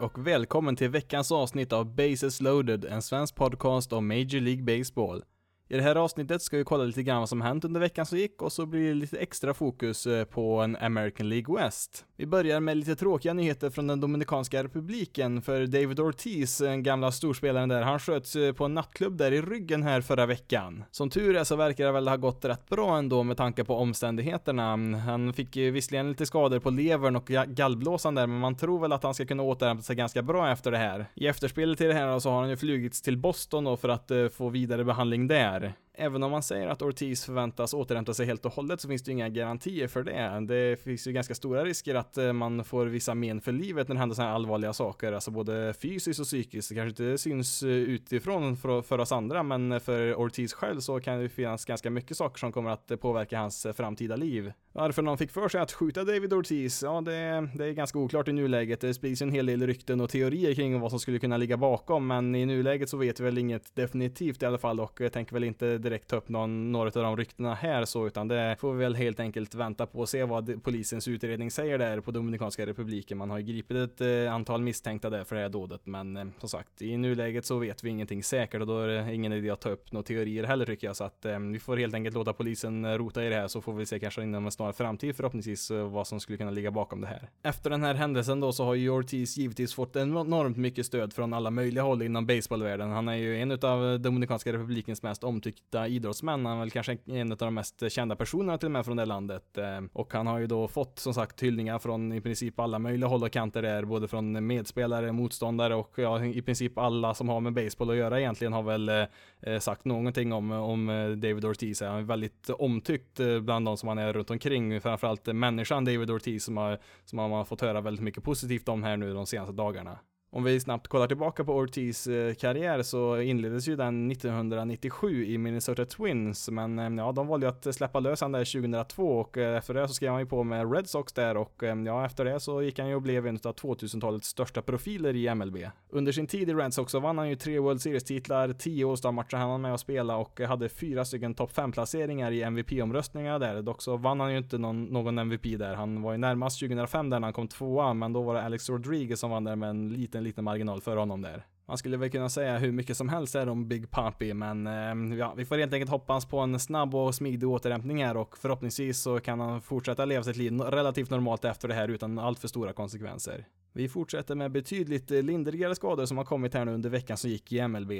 Och välkommen till veckans avsnitt av Bases loaded, en svensk podcast om Major League Baseball. I det här avsnittet ska vi kolla lite grann vad som hänt under veckan som gick och så blir det lite extra fokus eh, på en American League West. Vi börjar med lite tråkiga nyheter från den Dominikanska republiken för David Ortiz, den gamla storspelaren där, han sköts eh, på en nattklubb där i ryggen här förra veckan. Som tur är så verkar det väl ha gått rätt bra ändå med tanke på omständigheterna. Han fick ju visserligen lite skador på levern och gallblåsan där, men man tror väl att han ska kunna återhämta sig ganska bra efter det här. I efterspelet till det här så har han ju flugits till Boston då för att eh, få vidare behandling där. Även om man säger att Ortiz förväntas återhämta sig helt och hållet så finns det ju inga garantier för det. Det finns ju ganska stora risker att eh, man får vissa men för livet när det händer sådana här allvarliga saker, alltså både fysiskt och psykiskt. Det kanske inte syns eh, utifrån för, för oss andra, men för Ortiz själv så kan det finnas ganska mycket saker som kommer att eh, påverka hans framtida liv. Varför någon fick för sig att skjuta David Ortiz, ja det, det är ganska oklart i nuläget. Det sprids en hel del rykten och teorier kring vad som skulle kunna ligga bakom, men i nuläget så vet vi väl inget definitivt i alla fall och jag tänker väl inte direkt ta upp någon, några av de ryktena här så, utan det får vi väl helt enkelt vänta på och se vad polisens utredning säger där på Dominikanska republiken. Man har ju gripit ett eh, antal misstänkta där för det här dådet, men eh, som sagt, i nuläget så vet vi ingenting säkert och då är det ingen idé att ta upp några teorier heller tycker jag, så att eh, vi får helt enkelt låta polisen eh, rota i det här så får vi se kanske inom en snar framtid förhoppningsvis eh, vad som skulle kunna ligga bakom det här. Efter den här händelsen då så har ju Ortiz givetvis fått enormt mycket stöd från alla möjliga håll inom baseballvärlden. Han är ju en av eh, Dominikanska republikens mest omtyckta idrottsmän. Han är väl kanske en av de mest kända personerna till och med från det landet. Eh, och han har ju då fått som sagt hyllningar från i princip alla möjliga håll och kanter där, både från medspelare, motståndare och ja, i princip alla som har med baseball att göra egentligen har väl eh, sagt någonting om, om eh, David Ortiz. Han är väldigt omtyckt bland de som han är runt omkring framförallt människan David Ortiz som har, som man har fått höra väldigt mycket positivt om här nu de senaste dagarna. Om vi snabbt kollar tillbaka på Ortiz eh, karriär så inleddes ju den 1997 i Minnesota Twins, men eh, ja, de valde ju att släppa lös han där 2002 och eh, efter det så skrev han ju på med Red Sox där och ja, efter det så gick han ju och blev en av 2000-talets största profiler i MLB. Under sin tid i Red Sox så vann han ju tre World Series-titlar, tio All-Star-matcher han var med och spela och hade fyra stycken topp 5-placeringar i MVP-omröstningarna där. Dock så vann han ju inte någon, någon MVP där. Han var ju närmast 2005 där när han kom tvåa, men då var det Alex Rodriguez som vann där med en liten en liten marginal för honom där. Man skulle väl kunna säga hur mycket som helst är om Big Papi, men eh, ja, vi får helt enkelt hoppas på en snabb och smidig återhämtning här och förhoppningsvis så kan han fortsätta leva sitt liv relativt normalt efter det här utan allt för stora konsekvenser. Vi fortsätter med betydligt eh, lindrigare skador som har kommit här nu under veckan som gick i MLB.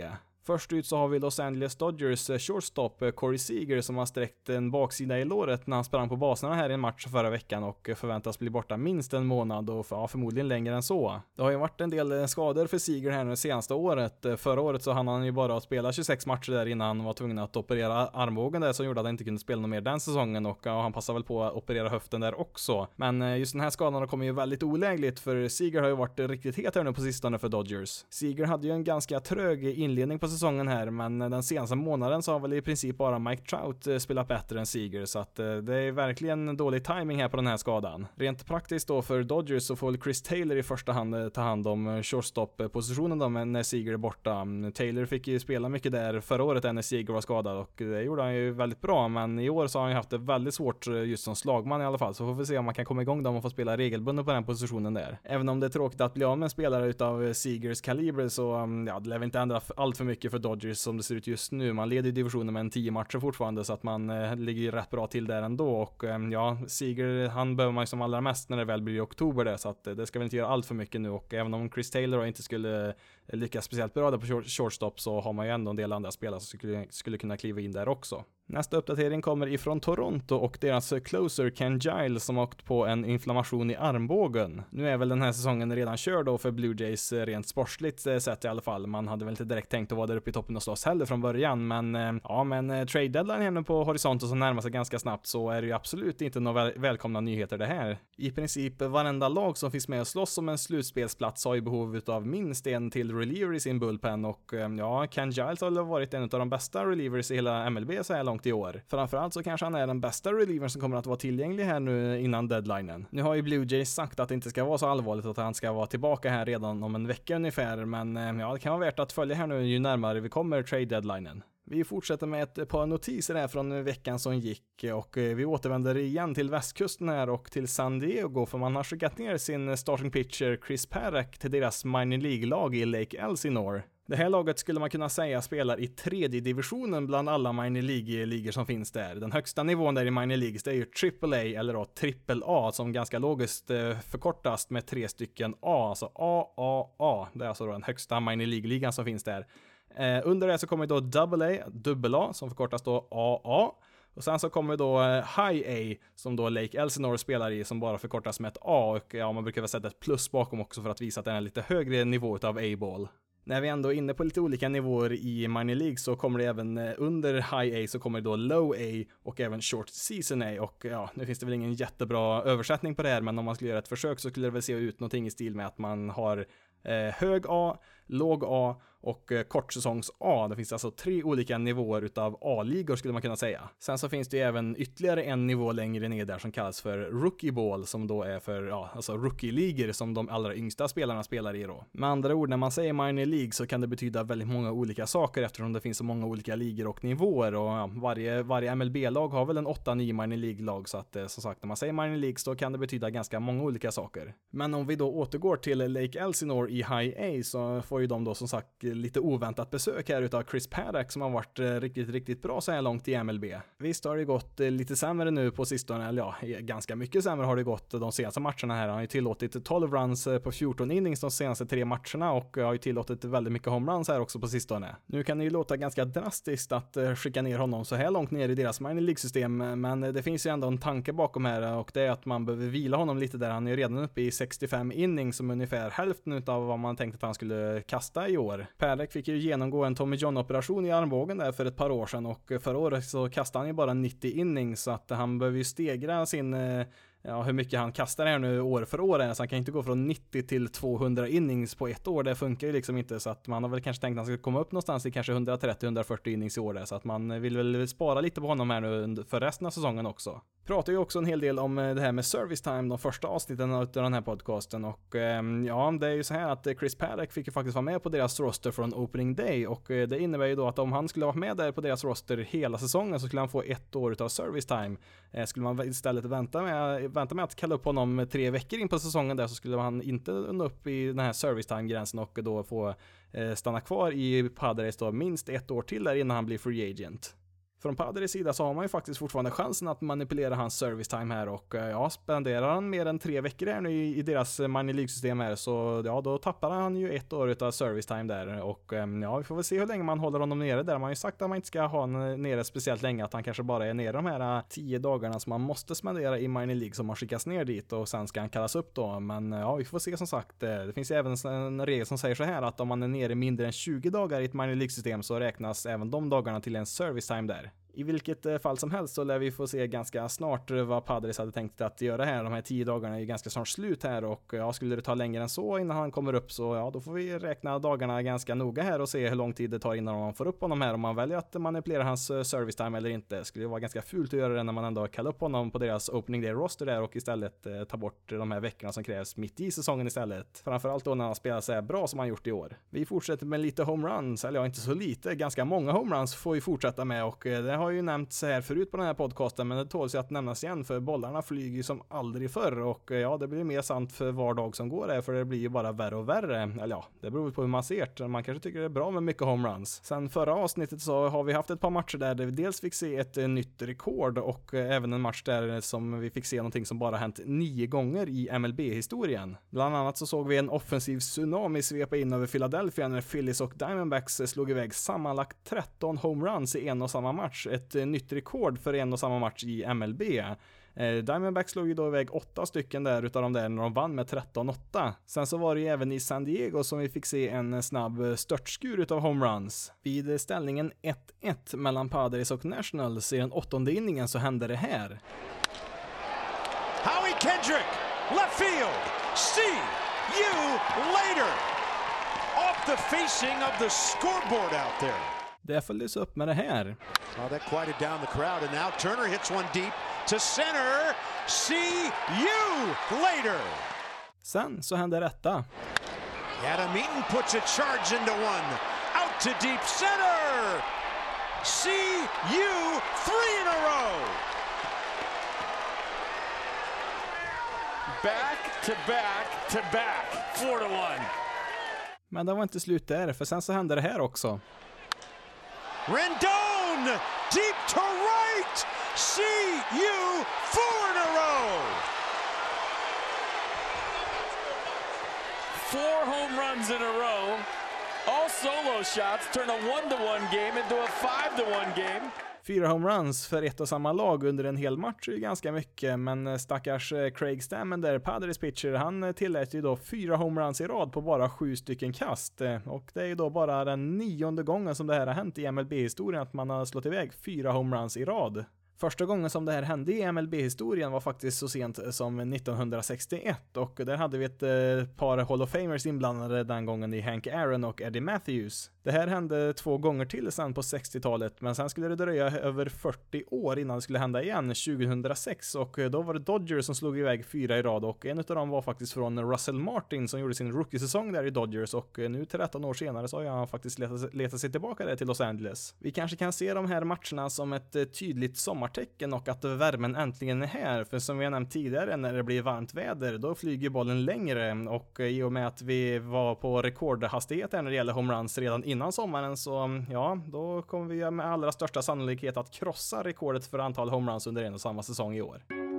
Först ut så har vi Los Angeles Dodgers eh, shortstop eh, Corey Seager som har sträckt en baksida i låret när han sprang på baserna här i en match förra veckan och eh, förväntas bli borta minst en månad och ja, förmodligen längre än så. Det har ju varit en del skador för Seager här nu det senaste året. Förra året så hann han ju bara att spela 26 matcher där innan han var tvungen att operera armbågen där som gjorde att han inte kunde spela något mer den säsongen och ja, han passade väl på att operera höften där också. Men just den här skadan kommer ju väldigt olägligt för Seager har ju varit riktigt het här nu på sistone för Dodgers. Seager hade ju en ganska trög inledning på säsongen här, men den senaste månaden så har väl i princip bara Mike Trout eh, spelat bättre än Seager, så att eh, det är verkligen dålig timing här på den här skadan. Rent praktiskt då för Dodgers så får väl Chris Taylor i första hand eh, ta hand om shortstop-positionen då när Seager är borta. Mm, Taylor fick ju spela mycket där förra året när Seager var skadad och det gjorde han ju väldigt bra, men i år så har han ju haft det väldigt svårt just som slagman i alla fall, så får vi se om man kan komma igång då och få spela regelbundet på den positionen där. Även om det är tråkigt att bli av med en spelare utav Seagers kaliber så, mm, ja, det lär väl inte ändra allt för mycket för Dodgers som det ser ut just nu. Man leder divisionen med en 10 matcher fortfarande så att man eh, ligger rätt bra till där ändå och eh, ja, Seager han behöver man ju som allra mest när det väl blir i oktober där så att eh, det ska väl inte göra allt för mycket nu och även om Chris Taylor inte skulle eh, lyckas speciellt bra där på shortstop så har man ju ändå en del andra spelare som skulle, skulle kunna kliva in där också. Nästa uppdatering kommer ifrån Toronto och deras closer Ken Giles som åkt på en inflammation i armbågen. Nu är väl den här säsongen redan körd då för Blue Jays eh, rent sportsligt eh, sett i alla fall. Man hade väl inte direkt tänkt att vara där uppe i toppen och slåss heller från början, men eh, ja, men trade deadline är nu på horisonten som närmar sig ganska snabbt så är det ju absolut inte några väl välkomna nyheter det här. I princip varenda lag som finns med och slåss om en slutspelsplats har ju behov av minst en till reliever i sin bullpen och eh, ja, Ken Giles har varit en av de bästa relievers i hela MLB så här långt i år. Framförallt så kanske han är den bästa relievern som kommer att vara tillgänglig här nu innan deadlinen. Nu har ju Blue Jays sagt att det inte ska vara så allvarligt att han ska vara tillbaka här redan om en vecka ungefär, men eh, ja, det kan vara värt att följa här nu ju närmare vi kommer trade deadlinen. Vi fortsätter med ett par notiser här från veckan som gick och eh, vi återvänder igen till västkusten här och till San Diego för man har skickat ner sin starting pitcher Chris Parak till deras minor League-lag i Lake Elsinore. Det här laget skulle man kunna säga spelar i tredje divisionen bland alla minor League-ligor som finns där. Den högsta nivån där i minor Leagues det är ju AAA eller då trippel A som ganska logiskt eh, förkortas med tre stycken A, alltså AAA. Det är alltså då den högsta minor League-ligan som finns där. Eh, under det så kommer då AA, AA som förkortas då AA. Och sen så kommer då eh, High A som då Lake Elsinore spelar i som bara förkortas med ett A och ja, man brukar väl sätta ett plus bakom också för att visa att den är lite högre nivå utav A-ball. När vi ändå är inne på lite olika nivåer i minor League så kommer det även eh, under High A så kommer det då Low A och även Short Season A och ja, nu finns det väl ingen jättebra översättning på det här men om man skulle göra ett försök så skulle det väl se ut någonting i stil med att man har eh, hög A, låg A och eh, kortsäsongs A. Det finns alltså tre olika nivåer utav A-ligor skulle man kunna säga. Sen så finns det ju även ytterligare en nivå längre ner där som kallas för Rookie Ball som då är för, ja, alltså rookie-ligor som de allra yngsta spelarna spelar i då. Med andra ord, när man säger minor League så kan det betyda väldigt många olika saker eftersom det finns så många olika ligor och nivåer och ja, varje, varje MLB-lag har väl en 8-9 minor League-lag så att eh, som sagt, när man säger minor League så kan det betyda ganska många olika saker. Men om vi då återgår till Lake Elsinore i High A så får ju de då som sagt lite oväntat besök här utav Chris Paddock som har varit eh, riktigt, riktigt bra så här långt i MLB. Visst har det gått eh, lite sämre nu på sistone, eller ja, eh, ganska mycket sämre har det gått de senaste matcherna här. Han har ju tillåtit 12 runs på 14 innings de senaste tre matcherna och har ju tillåtit väldigt mycket homeruns här också på sistone. Nu kan det ju låta ganska drastiskt att skicka ner honom så här långt ner i deras minor League-system, men det finns ju ändå en tanke bakom här och det är att man behöver vila honom lite där. Han är ju redan uppe i 65 innings som ungefär hälften utav vad man tänkte att han skulle kasta i år. Perek fick ju genomgå en Tommy John-operation i armbågen där för ett par år sedan och eh, förra året så kastade han ju bara 90 innings så att han behöver ju stegra sin eh, ja, hur mycket han kastar här nu år för år så han kan inte gå från 90 till 200 innings på ett år, det funkar ju liksom inte, så att man har väl kanske tänkt att han ska komma upp någonstans i kanske 130-140 innings i år där, så att man vill väl spara lite på honom här nu för resten av säsongen också. Pratar ju också en hel del om eh, det här med service time, de första avsnitten av den här podcasten och ehm, ja, det är ju så här att Chris Paddock fick ju faktiskt vara med på deras roster från opening day och eh, det innebär ju då att om han skulle vara med där på deras roster hela säsongen så skulle han få ett år utav service time. Eh, skulle man istället vänta med vänta med att kalla upp honom tre veckor in på säsongen där så skulle han inte nå upp i den här service time-gränsen och då få eh, stanna kvar i Padres då minst ett år till där innan han blir free agent. Från Padres sida så har man ju faktiskt fortfarande chansen att manipulera hans service time här och eh, ja, spenderar han mer än tre veckor här nu i, i deras eh, money League-system här så ja, då tappar han ju ett år utav service time där och ehm, ja, vi får väl se hur länge man håller honom nere där. Man har ju sagt att man inte ska ha honom nere speciellt länge, att han kanske bara är nere de här eh, tio dagarna som man måste spendera i minor League som har skickats ner dit och sen ska han kallas upp då. Men ja, vi får se som sagt. Det finns ju även en regel som säger så här att om man är nere mindre än 20 dagar i ett minor League-system så räknas även de dagarna till en service time där. I vilket eh, fall som helst så lär vi få se ganska snart eh, vad Padres hade tänkt att göra här. De här tio dagarna är ju ganska snart slut här och ja, skulle det ta längre än så innan han kommer upp så ja, då får vi räkna dagarna ganska noga här och se hur lång tid det tar innan man får upp honom här om man väljer att manipulera hans eh, service time eller inte. Skulle ju vara ganska fult att göra det när man ändå kallar upp honom på deras opening day roster där och istället eh, ta bort de här veckorna som krävs mitt i säsongen istället. Framförallt då när han spelar så här bra som han gjort i år. Vi fortsätter med lite homeruns, eller ja, inte så lite, ganska många homeruns får vi fortsätta med och det har ju nämnts här förut på den här podcasten, men det tåls ju att nämnas igen för bollarna flyger som aldrig förr och eh, ja, det blir mer sant för var dag som går här, för det blir ju bara värre och värre. Eller ja, det beror på hur man ser det. Man kanske tycker det är bra med mycket homeruns. Sen förra avsnittet så har vi haft ett par matcher där vi dels fick se ett eh, nytt rekord och eh, även en match där som vi fick se någonting som bara hänt nio gånger i MLB-historien. Bland annat så såg vi en offensiv tsunami svepa in över Philadelphia när Phillies och Diamondbacks slog iväg sammanlagt 13 homeruns i en och samma match ett eh, nytt rekord för en och samma match i MLB. Eh, Diamondbacks slog ju då iväg åtta stycken där utav de där när de vann med 13-8. Sen så var det ju även i San Diego som vi fick se en snabb eh, störtskur utav homeruns. Vid ställningen 1-1 mellan Padres och Nationals i den åttonde inningen så hände det här. Howie Kendrick, left field, see you later! Off the facing of the scoreboard out there. Det följdes upp med det här. Oh, that quieted down the crowd and now Turner hits one deep to center. See you later! Sen så hände detta. Adam Eaton puts a charge into one. Out to deep center! See you three in a row! Back to back to back. Four to one. Men det var inte slut där, för sen så hände det här också. Rendon! Deep to right! You four in a row! Four home runs in a row. All solo shots turn a one-to-one game into a five-to-one game. Fyra homeruns för ett och samma lag under en hel match är ju ganska mycket, men eh, stackars eh, Craig Stammen där, Padres pitcher, han eh, tillät ju då fyra homeruns i rad på bara sju stycken kast. Och det är ju då bara den nionde gången som det här har hänt i MLB-historien, att man har slått iväg fyra homeruns i rad. Första gången som det här hände i MLB-historien var faktiskt så sent som 1961 och där hade vi ett par Hall of Famers inblandade den gången i Hank Aaron och Eddie Matthews. Det här hände två gånger till sen på 60-talet, men sen skulle det dröja över 40 år innan det skulle hända igen, 2006, och eh, då var det Dodgers som slog iväg fyra i rad och en av dem var faktiskt från Russell Martin som gjorde sin rookie-säsong där i Dodgers. Och eh, nu 13 år senare så har han faktiskt letat, letat sig tillbaka där till Los Angeles. Vi kanske kan se de här matcherna som ett eh, tydligt sommartecken och att värmen äntligen är här, för som vi har nämnt tidigare, när det blir varmt väder, då flyger bollen längre. Och i och med att vi var på rekordhastighet när det gäller homeruns redan innan sommaren så mm, ja, då kommer vi med allra största sannolikhet att krossa rekordet för antal homeruns under en och samma säsong i år.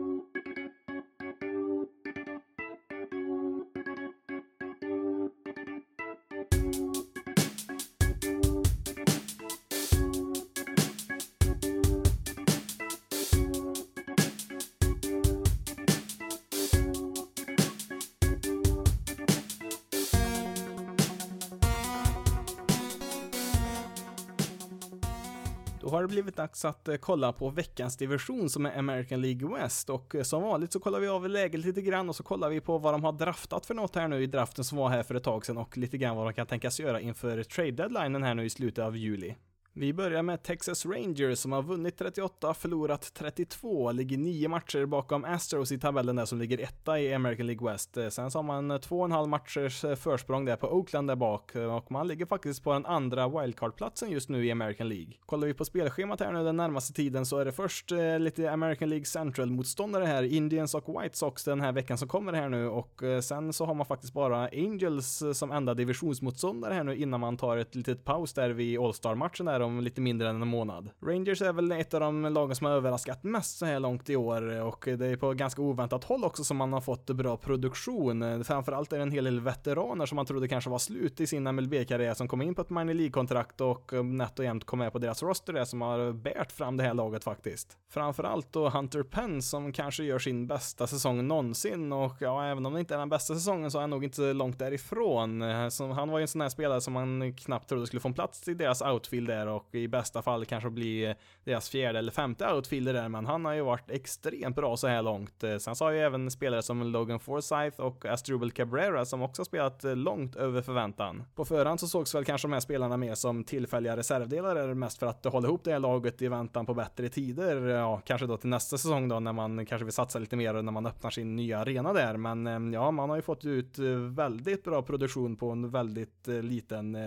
Blivit dags att eh, kolla på veckans division som är American League West och eh, som vanligt så kollar vi av läget lite grann och så kollar vi på vad de har draftat för något här nu i draften som var här för ett tag sedan och lite grann vad de kan tänkas göra inför trade deadlinen här nu i slutet av juli. Vi börjar med Texas Rangers som har vunnit 38, förlorat 32, ligger nio matcher bakom Astros i tabellen där som ligger etta i American League West. Eh, sen så har man eh, två och en halv matchers eh, försprång där på Oakland där bak och man ligger faktiskt på den andra wildcard-platsen just nu i American League. Kollar vi på spelschemat här nu den närmaste tiden så är det först lite American League Central-motståndare här, Indians och White Sox den här veckan som kommer här nu och sen så har man faktiskt bara Angels som enda divisionsmotståndare här nu innan man tar ett litet paus där vid All-Star-matchen där om lite mindre än en månad. Rangers är väl ett av de lagen som har överraskat mest så här långt i år och det är på ganska oväntat håll också som man har fått bra produktion. Framförallt är det en hel del veteraner som man trodde kanske var slut i sin MLB-karriär som kom in på ett minor League-kontrakt och nätt och jämnt kom med på deras roster det som har bärt fram det här laget faktiskt. Framförallt då Hunter Penn som kanske gör sin bästa säsong någonsin och ja, även om det inte är den bästa säsongen så är han nog inte långt därifrån. Så han var ju en sån här spelare som man knappt trodde skulle få en plats i deras outfield där och i bästa fall kanske bli deras fjärde eller femte outfielder där, men han har ju varit extremt bra så här långt. Eh, sen så har ju även spelare som Logan Forsyth och Astrubal Cabrera som också spelat eh, långt över förväntan. På förhand så sågs väl kanske de här spelarna mer som tillfälliga reservdelar mest för att hålla ihop det här laget i väntan på bättre tider. Eh, ja, kanske då till nästa säsong då när man kanske vill satsa lite mer när man öppnar sin nya arena där. Men ja, man har ju fått ut väldigt bra produktion på en väldigt liten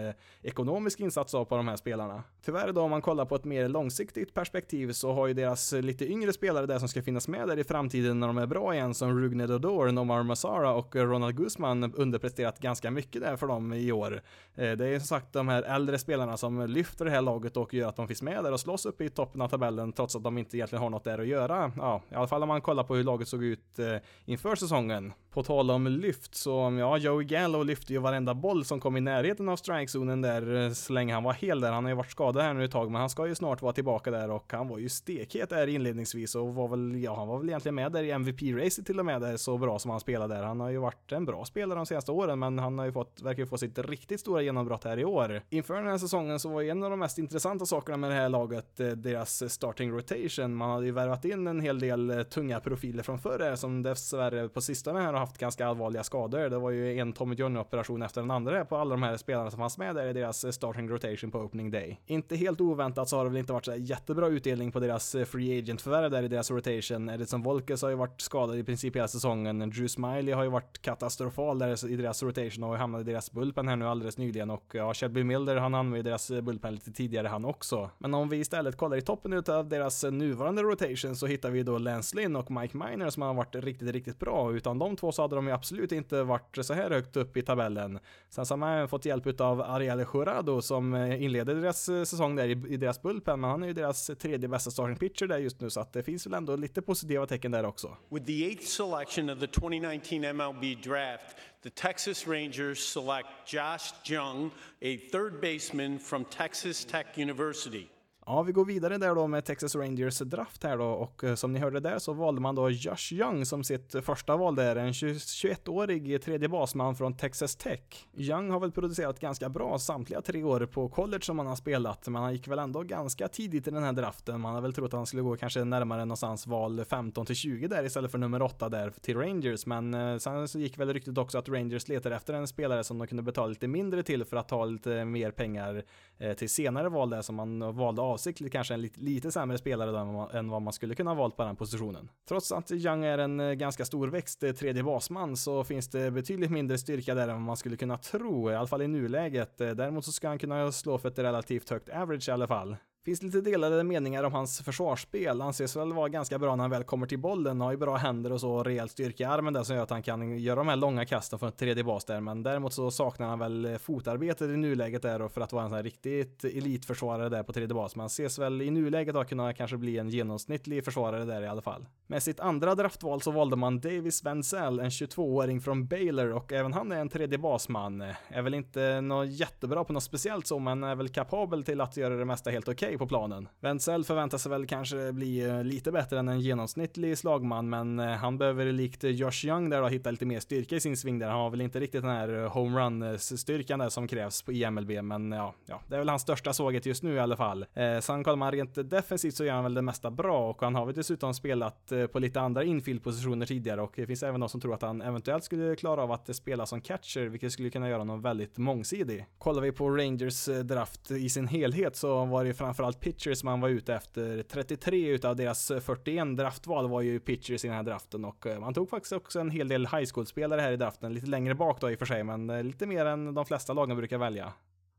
ekonomisk insats av på de här spelarna. Tyvärr då om man kollar på ett mer långsiktigt perspektiv så har ju deras lite yngre spelare där som ska finnas med där i framtiden när de är bra igen som Rugne Dodor, Nomar Masara och Ronald Guzman underpresterat ganska mycket där för dem i år. Eh, det är som sagt de här äldre spelarna som lyfter det här laget och gör att de finns med där och slåss uppe i toppen av tabellen trots att de inte egentligen har något där att göra. Ja, i alla fall om man kollar på hur laget såg ut eh, inför säsongen. På tal om lyft så, ja, Joey Gallo lyfte ju varenda boll som kom i närheten av strikezonen där eh, så länge han var hel där. Han har ju varit skadad skadad här nu ett tag, men han ska ju snart vara tillbaka där och han var ju stekhet där inledningsvis och var väl, ja, han var väl egentligen med där i MVP-racet till och med där så bra som han spelade där. Han har ju varit en bra spelare de senaste åren, men han har ju fått, verkar ju få sitt riktigt stora genombrott här i år. Inför den här säsongen så var en av de mest intressanta sakerna med det här laget eh, deras starting rotation. Man hade ju värvat in en hel del eh, tunga profiler från förr som dessvärre på sistone här har haft ganska allvarliga skador. Det var ju en Tommy John operation efter den andra på alla de här spelarna som fanns med där i deras eh, starting rotation på opening day. Inte helt oväntat så har det väl inte varit så jättebra utdelning på deras eh, free agent-förvärv där i deras rotation. Edison Volkes har ju varit skadad i princip hela säsongen. Drew Smiley har ju varit katastrofal där i deras rotation och hamnat i deras bullpen här nu alldeles nyligen och ja, Shelby Milder han hamnade i deras eh, bullpen lite tidigare han också. Men om vi istället kollar i toppen utav deras eh, nuvarande rotation så hittar vi då Lance Lynn och Mike Miner som har varit riktigt, riktigt bra. Utan de två så hade de ju absolut inte varit så här högt upp i tabellen. Sen så har man fått hjälp utav Ariel Jurado som inleder deras säsong där i, i deras bullpen, men han är ju deras tredje bästa starting pitcher där just nu så att det finns väl ändå lite positiva tecken där också. With the eighth selection of the 2019 MLB draft, the Texas Rangers select Josh Jung, a third baseman from Texas Tech University. Ja, vi går vidare där då med Texas Rangers draft här då och eh, som ni hörde där så valde man då Josh Young som sitt första val där, en 21-årig tredje basman från Texas Tech. Young har väl producerat ganska bra samtliga tre år på college som han har spelat, men han gick väl ändå ganska tidigt i den här draften. Man har väl trott att han skulle gå kanske närmare någonstans val 15 till 20 där istället för nummer 8 där till Rangers, men eh, sen så gick väl ryktet också att Rangers letar efter en spelare som de kunde betala lite mindre till för att ta lite mer pengar eh, till senare val där som man valde avsiktligt kanske en lite, lite sämre spelare än vad, än vad man skulle kunna ha valt på den positionen. Trots att Young är en eh, ganska stor växt eh, tredje basman så finns det betydligt mindre styrka där än vad man skulle kunna tro, i alla fall i nuläget. Eh, däremot så ska han kunna slå för ett relativt högt average i alla fall. Finns lite delade meningar om hans försvarsspel. Anses väl vara ganska bra när han väl kommer till bollen. Har ju bra händer och så rejäl styrka i armen där som gör att han kan göra de här långa kasten från tredje bas där. Men däremot så saknar han väl fotarbetet i nuläget där och för att vara en sån här riktigt elitförsvarare där på tredje bas. Men han ses väl i nuläget att kunna kanske bli en genomsnittlig försvarare där i alla fall. Med sitt andra draftval så valde man Davis Wenzel, en 22-åring från Baylor och även han är en tredje basman. Är väl inte något jättebra på något speciellt så, men är väl kapabel till att göra det mesta helt okej okay på planen. Wenzel förväntar sig väl kanske bli eh, lite bättre än en genomsnittlig slagman, men eh, han behöver likt Josh Young där då hitta lite mer styrka i sin sving där. Han har väl inte riktigt den här eh, homerun-styrkan där som krävs i MLB men ja, ja, det är väl hans största såget just nu i alla fall. Eh, sen kollar man rent defensivt så gör han väl det mesta bra och han har väl dessutom spelat på lite andra infield-positioner tidigare och det finns även de som tror att han eventuellt skulle klara av att spela som catcher, vilket skulle kunna göra honom väldigt mångsidig. Kollar vi på Rangers draft i sin helhet så var det framförallt pitchers man var ute efter. 33 utav deras 41 draftval var ju pitchers i den här draften och eh, man tog faktiskt också en hel del high school-spelare här i draften. Lite längre bak då i och för sig, men eh, lite mer än de flesta lagen brukar välja.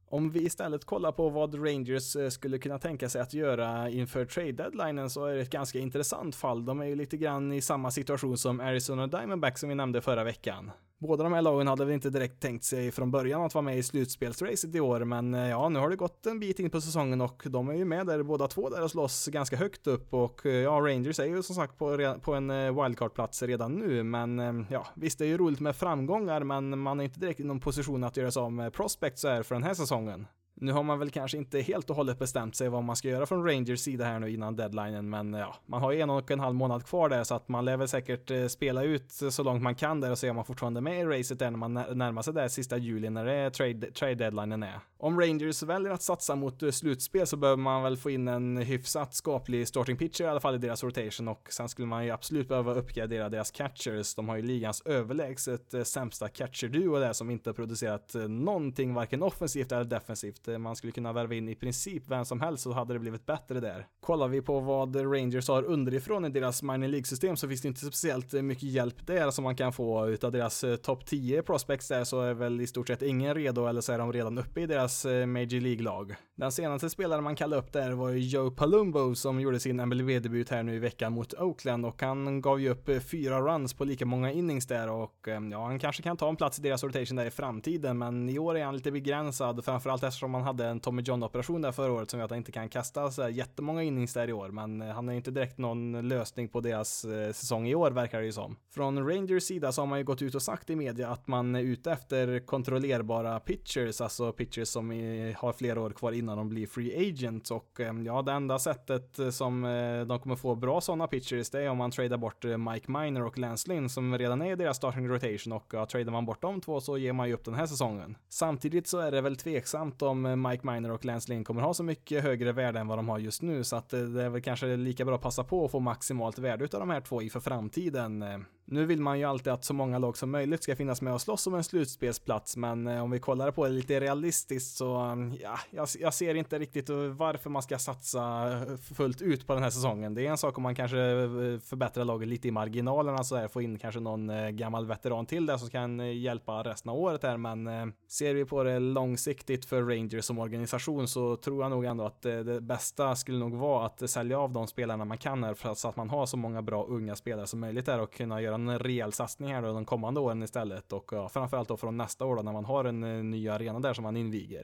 Om vi istället kollar på vad Rangers eh, skulle kunna tänka sig att göra inför trade deadlinen så är det ett ganska intressant fall. De är ju lite grann i samma situation som Arizona Diamondbacks som vi nämnde förra veckan. Båda de här lagen hade väl inte direkt tänkt sig från början att vara med i slutspelsracet i år, men eh, ja, nu har det gått en bit in på säsongen och de är ju med där båda två där och slåss ganska högt upp och eh, ja, Rangers är ju som sagt på, på en eh, wildcard-plats redan nu, men ja, visst det är ju roligt med framgångar, men man är inte direkt i någon position att göra sig av med prospects så här för den här säsongen. Nu har man väl kanske inte helt och hållet bestämt sig vad man ska göra från Rangers sida här nu innan deadlinen, men ja, man har ju en och en halv månad kvar där så att man lär väl säkert eh, spela ut så långt man kan där och se om man fortfarande är med i racet där när man närmar sig där sista juli när det är trade, trade deadlinen är. Om Rangers väljer att satsa mot eh, slutspel så behöver man väl få in en hyfsat skaplig starting pitcher i alla fall i deras rotation och sen skulle man ju absolut behöva uppgradera deras catchers. De har ju ligans överlägset eh, sämsta catcher-duo där som inte har producerat eh, någonting varken offensivt eller defensivt man skulle kunna värva in i princip vem som helst så hade det blivit bättre där. Kollar vi på vad Rangers har underifrån i deras minor League-system så finns det inte speciellt mycket hjälp där som man kan få utav deras topp 10 prospects där så är väl i stort sett ingen redo eller så är de redan uppe i deras deras eh, Major League-lag. Den senaste spelaren man kallade upp där var Joe Palumbo som gjorde sin MLB-debut här nu i veckan mot Oakland och han gav ju upp eh, fyra runs på lika många innings där och eh, ja, han kanske kan ta en plats i deras rotation där i framtiden men i år är han lite begränsad framförallt eftersom han hade en Tommy John-operation där förra året som gör att han inte kan kasta så här jättemånga innings där i år, men han är inte direkt någon lösning på deras säsong i år verkar det ju som. Från Rangers sida så har man ju gått ut och sagt i media att man är ute efter kontrollerbara pitchers, alltså pitchers som har flera år kvar innan de blir free agents och ehm, ja, det enda sättet eh, som eh, de kommer få bra sådana pitchers det är om man tradar bort eh, Mike Miner och Lance Lynn som redan är i deras starting rotation och ja, tradar man bort de två så ger man ju upp den här säsongen. Samtidigt så är det väl tveksamt om Mike Miner och Lance Lynn kommer ha så mycket högre värde än vad de har just nu så att det är väl kanske lika bra att passa på att få maximalt värde utav de här två inför framtiden. Nu vill man ju alltid att så många lag som möjligt ska finnas med och slåss om en slutspelsplats, men om vi kollar på det lite realistiskt så um, ja, jag, jag ser inte riktigt uh, varför man ska satsa uh, fullt ut på den här säsongen. Det är en sak om man kanske uh, förbättrar laget lite i marginalerna så här, få in kanske någon gammal veteran till där som kan hjälpa resten av året här, men ser vi på det långsiktigt för Rangers som organisation så tror jag nog ändå att det bästa skulle nog vara att sälja av de spelarna man kan här för att, så att man har så många bra unga spelare som möjligt där och kunna göra en rejäl satsning här då de kommande åren istället och ja, framförallt då från nästa år då när man har en ny arena där som man inviger.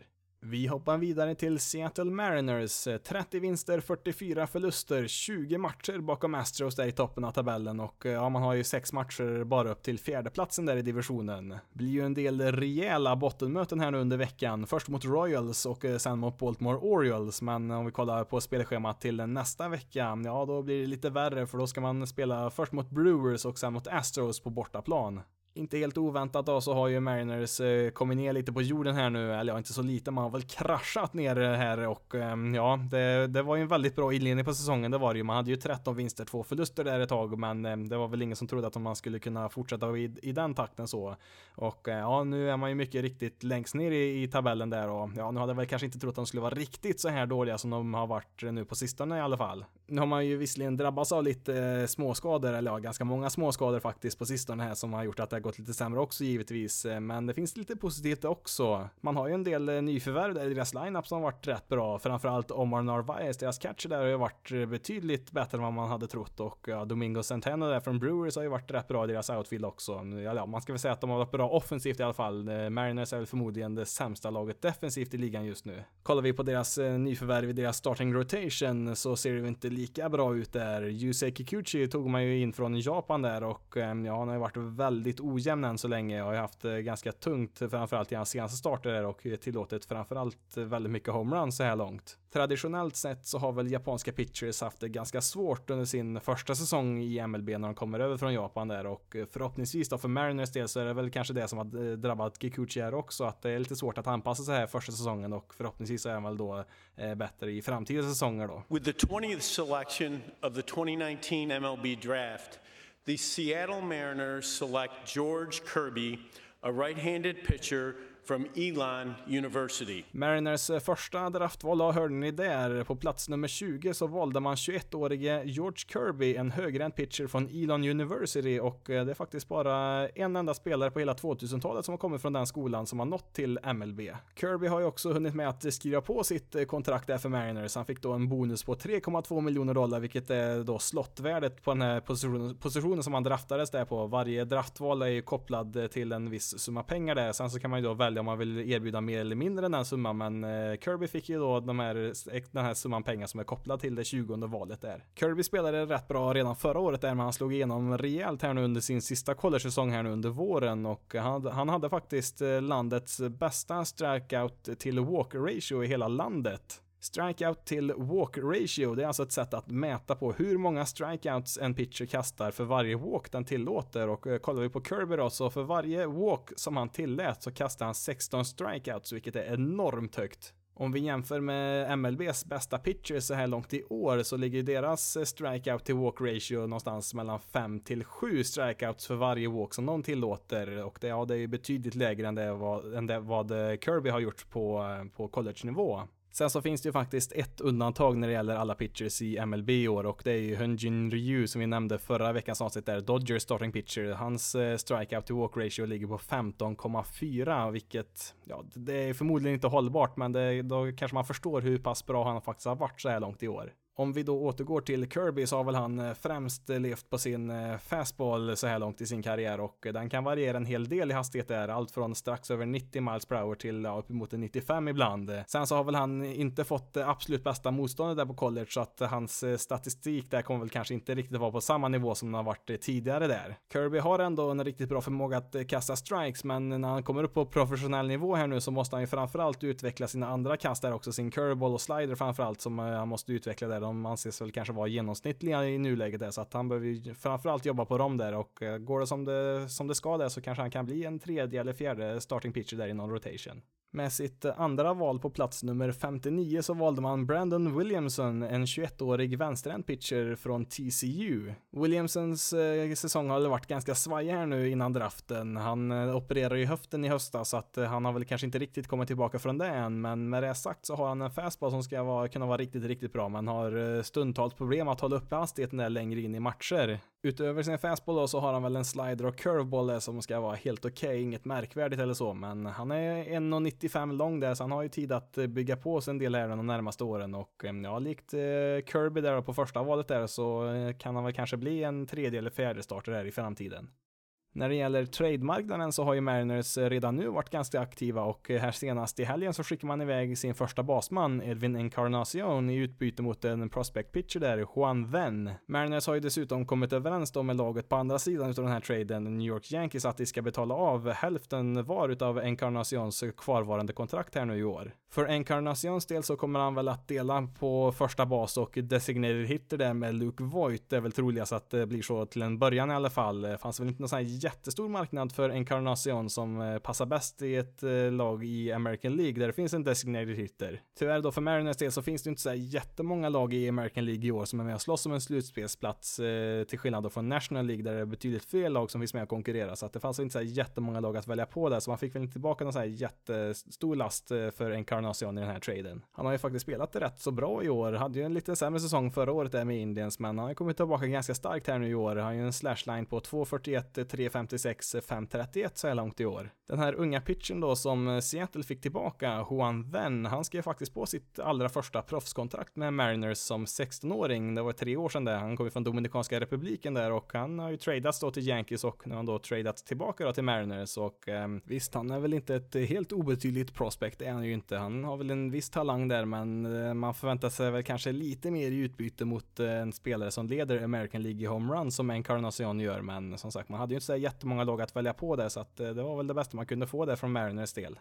Vi hoppar vidare till Seattle Mariners. 30 vinster, 44 förluster, 20 matcher bakom Astros där i toppen av tabellen och eh, ja, man har ju sex matcher bara upp till fjärdeplatsen där i divisionen. Det Blir ju en del rejäla bottenmöten här nu under veckan. Först mot Royals och eh, sen mot Baltimore Orioles, men om vi kollar på spelschemat till nästa vecka, ja då blir det lite värre för då ska man spela först mot Brewers och sen mot Astros på bortaplan. Inte helt oväntat då så har ju Mariners eh, kommit ner lite på jorden här nu, eller ja, inte så lite, man har väl kraschat ner här och ehm, ja, det, det var ju en väldigt bra inledning på säsongen, det var det ju. Man hade ju 13 vinster, två förluster där ett tag, men ehm, det var väl ingen som trodde att man skulle kunna fortsätta i, i den takten så. Och eh, ja, nu är man ju mycket riktigt längst ner i, i tabellen där och ja, nu hade jag väl kanske inte trott att de skulle vara riktigt så här dåliga som de har varit nu på sistone i alla fall. Nu har man ju visserligen drabbats av lite eh, småskador, eller ja, ganska många småskador faktiskt på sistone här som har gjort att det gått lite sämre också givetvis, eh, men det finns lite positivt också. Man har ju en del eh, nyförvärv där i deras lineup som har varit rätt bra, framförallt Omar Narvaez, deras catcher där har ju varit eh, betydligt bättre än vad man hade trott och ja, Domingo Centeno där från Brewers har ju varit rätt bra i deras outfield också. Mm, ja, man ska väl säga att de har varit bra offensivt i alla fall. Mariners är väl förmodligen det sämsta laget defensivt i ligan just nu. Kollar vi på deras nyförvärv i deras starting rotation så ser det ju inte lika bra ut där. Yusei Kikuchi tog man ju in från Japan där och ja, han har ju varit väldigt ojämn än så länge Jag har haft eh, ganska tungt eh, framförallt i hans senaste starter och eh, tillåtit framförallt väldigt mycket homeruns så här långt. Traditionellt sett så har väl japanska pitchers haft det ganska svårt under sin första säsong i MLB när de kommer över från Japan där och förhoppningsvis då för Mariners del så är det väl kanske det som har drabbat Kikuchi här också att det är lite svårt att anpassa sig här första säsongen och förhoppningsvis så är han väl då bättre i framtida säsonger då. With the 20th selection of the 2019 MLB draft the Seattle Mariners select George Kirby, a right-handed pitcher from Elon University. Mariners eh, första draftval, hörde ni där? På plats nummer 20 så valde man 21-årige George Kirby, en högerhänt pitcher från Elon University och eh, det är faktiskt bara en enda spelare på hela 2000-talet som har kommit från den skolan som har nått till MLB. Kirby har ju också hunnit med att skriva på sitt eh, kontrakt där för Mariners. Han fick då en bonus på 3,2 miljoner dollar, vilket är då slottvärdet på den här positionen, positionen som han draftades där på. Varje draftval är ju kopplad till en viss summa pengar där. Sen så kan man ju då välja om man vill erbjuda mer eller mindre än den summan, men eh, Kirby fick ju då de här, eh, den här summan pengar som är kopplad till det 20 valet där. Kirby spelade rätt bra redan förra året där, men han slog igenom rejält här nu under sin sista college-säsong här nu under våren och han, han hade faktiskt eh, landets bästa strikeout till walk ratio i hela landet. Strikeout till walk ratio, det är alltså ett sätt att mäta på hur många strikeouts en pitcher kastar för varje walk den tillåter och eh, kollar vi på Kirby då så för varje walk som han tillät så kastar han 16 strikeouts vilket är enormt högt. Om vi jämför med MLBs bästa pitchers så här långt i år så ligger deras eh, strikeout till walk ratio någonstans mellan 5 till 7 strikeouts för varje walk som de tillåter och det, ja, det är betydligt lägre än det vad, än det vad eh, Kirby har gjort på, på college-nivå. Sen så finns det ju faktiskt ett undantag när det gäller alla pitchers i MLB i år och det är ju Hunjin Ryu som vi nämnde förra veckans avsnitt där, Dodgers starting pitcher. Hans eh, strikeout to walk ratio ligger på 15,4 vilket, ja, det är förmodligen inte hållbart men det, då kanske man förstår hur pass bra han faktiskt har varit så här långt i år. Om vi då återgår till Kirby så har väl han eh, främst eh, levt på sin eh, fastball så här långt i sin karriär och den kan variera en hel del i hastighet där, allt från strax över 90 miles per hour till ja, uppemot 95 ibland. Sen så har väl han inte fått absolut bästa motståndet där på college så att hans statistik där kommer väl kanske inte riktigt vara på samma nivå som den har varit tidigare där. Kirby har ändå en riktigt bra förmåga att kasta strikes men när han kommer upp på professionell nivå här nu så måste han ju framförallt utveckla sina andra kast där också, sin curveball och slider framförallt som han måste utveckla där. De anses väl kanske vara genomsnittliga i nuläget där, så att han behöver ju framförallt jobba på dem där och eh, går det som det, som det ska där så kanske han kan bli en tredje eller fjärde starting pitcher där i någon rotation. Med sitt andra val på plats nummer 59 så valde man Brandon Williamson, en 21-årig vänsterhänt pitcher från TCU. Williamsons eh, säsong har varit ganska svajig här nu innan draften. Han eh, opererade ju höften i höstas så att eh, han har väl kanske inte riktigt kommit tillbaka från det än, men med det sagt så har han en fastball som ska vara, kunna vara riktigt, riktigt bra, men har eh, stundtals problem att hålla uppe hastigheten där längre in i matcher. Utöver sin fastball då så har han väl en slider och curveball där som ska vara helt okej, okay, inget märkvärdigt eller så, men han är 1,95 lång där så han har ju tid att eh, bygga på sig en del här de närmaste åren och eh, ja, likt eh, Kirby där på första valet där så kan han väl kanske bli en tredje eller fjärde starter här i framtiden. När det gäller trademarknaden så har ju Mariners redan nu varit ganska aktiva och här senast i helgen så skickar man iväg sin första basman Edwin Encarnacion i utbyte mot en prospect pitcher där, Juan Venn. Mariners har ju dessutom kommit överens då med laget på andra sidan utav den här traden, New York Yankees, att de ska betala av hälften var utav Encarnacions kvarvarande kontrakt här nu i år. För Encarnacions del så kommer han väl att dela på första bas och designated hitter där med Luke Voigt. Det är väl troligast att det blir så till en början i alla fall. Det fanns väl inte någon sån här jättestor marknad för Encarnacion som eh, passar bäst i ett eh, lag i American League där det finns en designated hitter. Tyvärr då för Mariners del så finns det inte så här jättemånga lag i American League i år som är med och slåss om en slutspelsplats eh, till skillnad då från National League där det är betydligt fler lag som finns med och konkurrerar så att det fanns inte så här jättemånga lag att välja på där så man fick väl inte tillbaka någon så här jättestor last för Encarnacion i den här traden. Han har ju faktiskt spelat rätt så bra i år, hade ju en lite sämre säsong förra året där med Indians men han har kommit tillbaka ganska starkt här nu i år. Han har ju en slashline på 2.41, 3.56, 531 så här långt i år. Den här unga pitchen då som Seattle fick tillbaka, Juan Venn, han skrev faktiskt på sitt allra första proffskontrakt med Mariners som 16-åring. Det var tre år sedan det. Han kom ju från Dominikanska republiken där och han har ju tradats då till Yankees och nu har han då tradats tillbaka då till Mariners och eh, visst, han är väl inte ett helt obetydligt prospect, det är han ju inte. Han han har väl en viss talang där, men eh, man förväntar sig väl kanske lite mer i utbyte mot eh, en spelare som leder American League i homerun som Encarnacion gör, men som sagt, man hade ju inte så jättemånga lag att välja på där, så att eh, det var väl det bästa man kunde få där från Mariners del.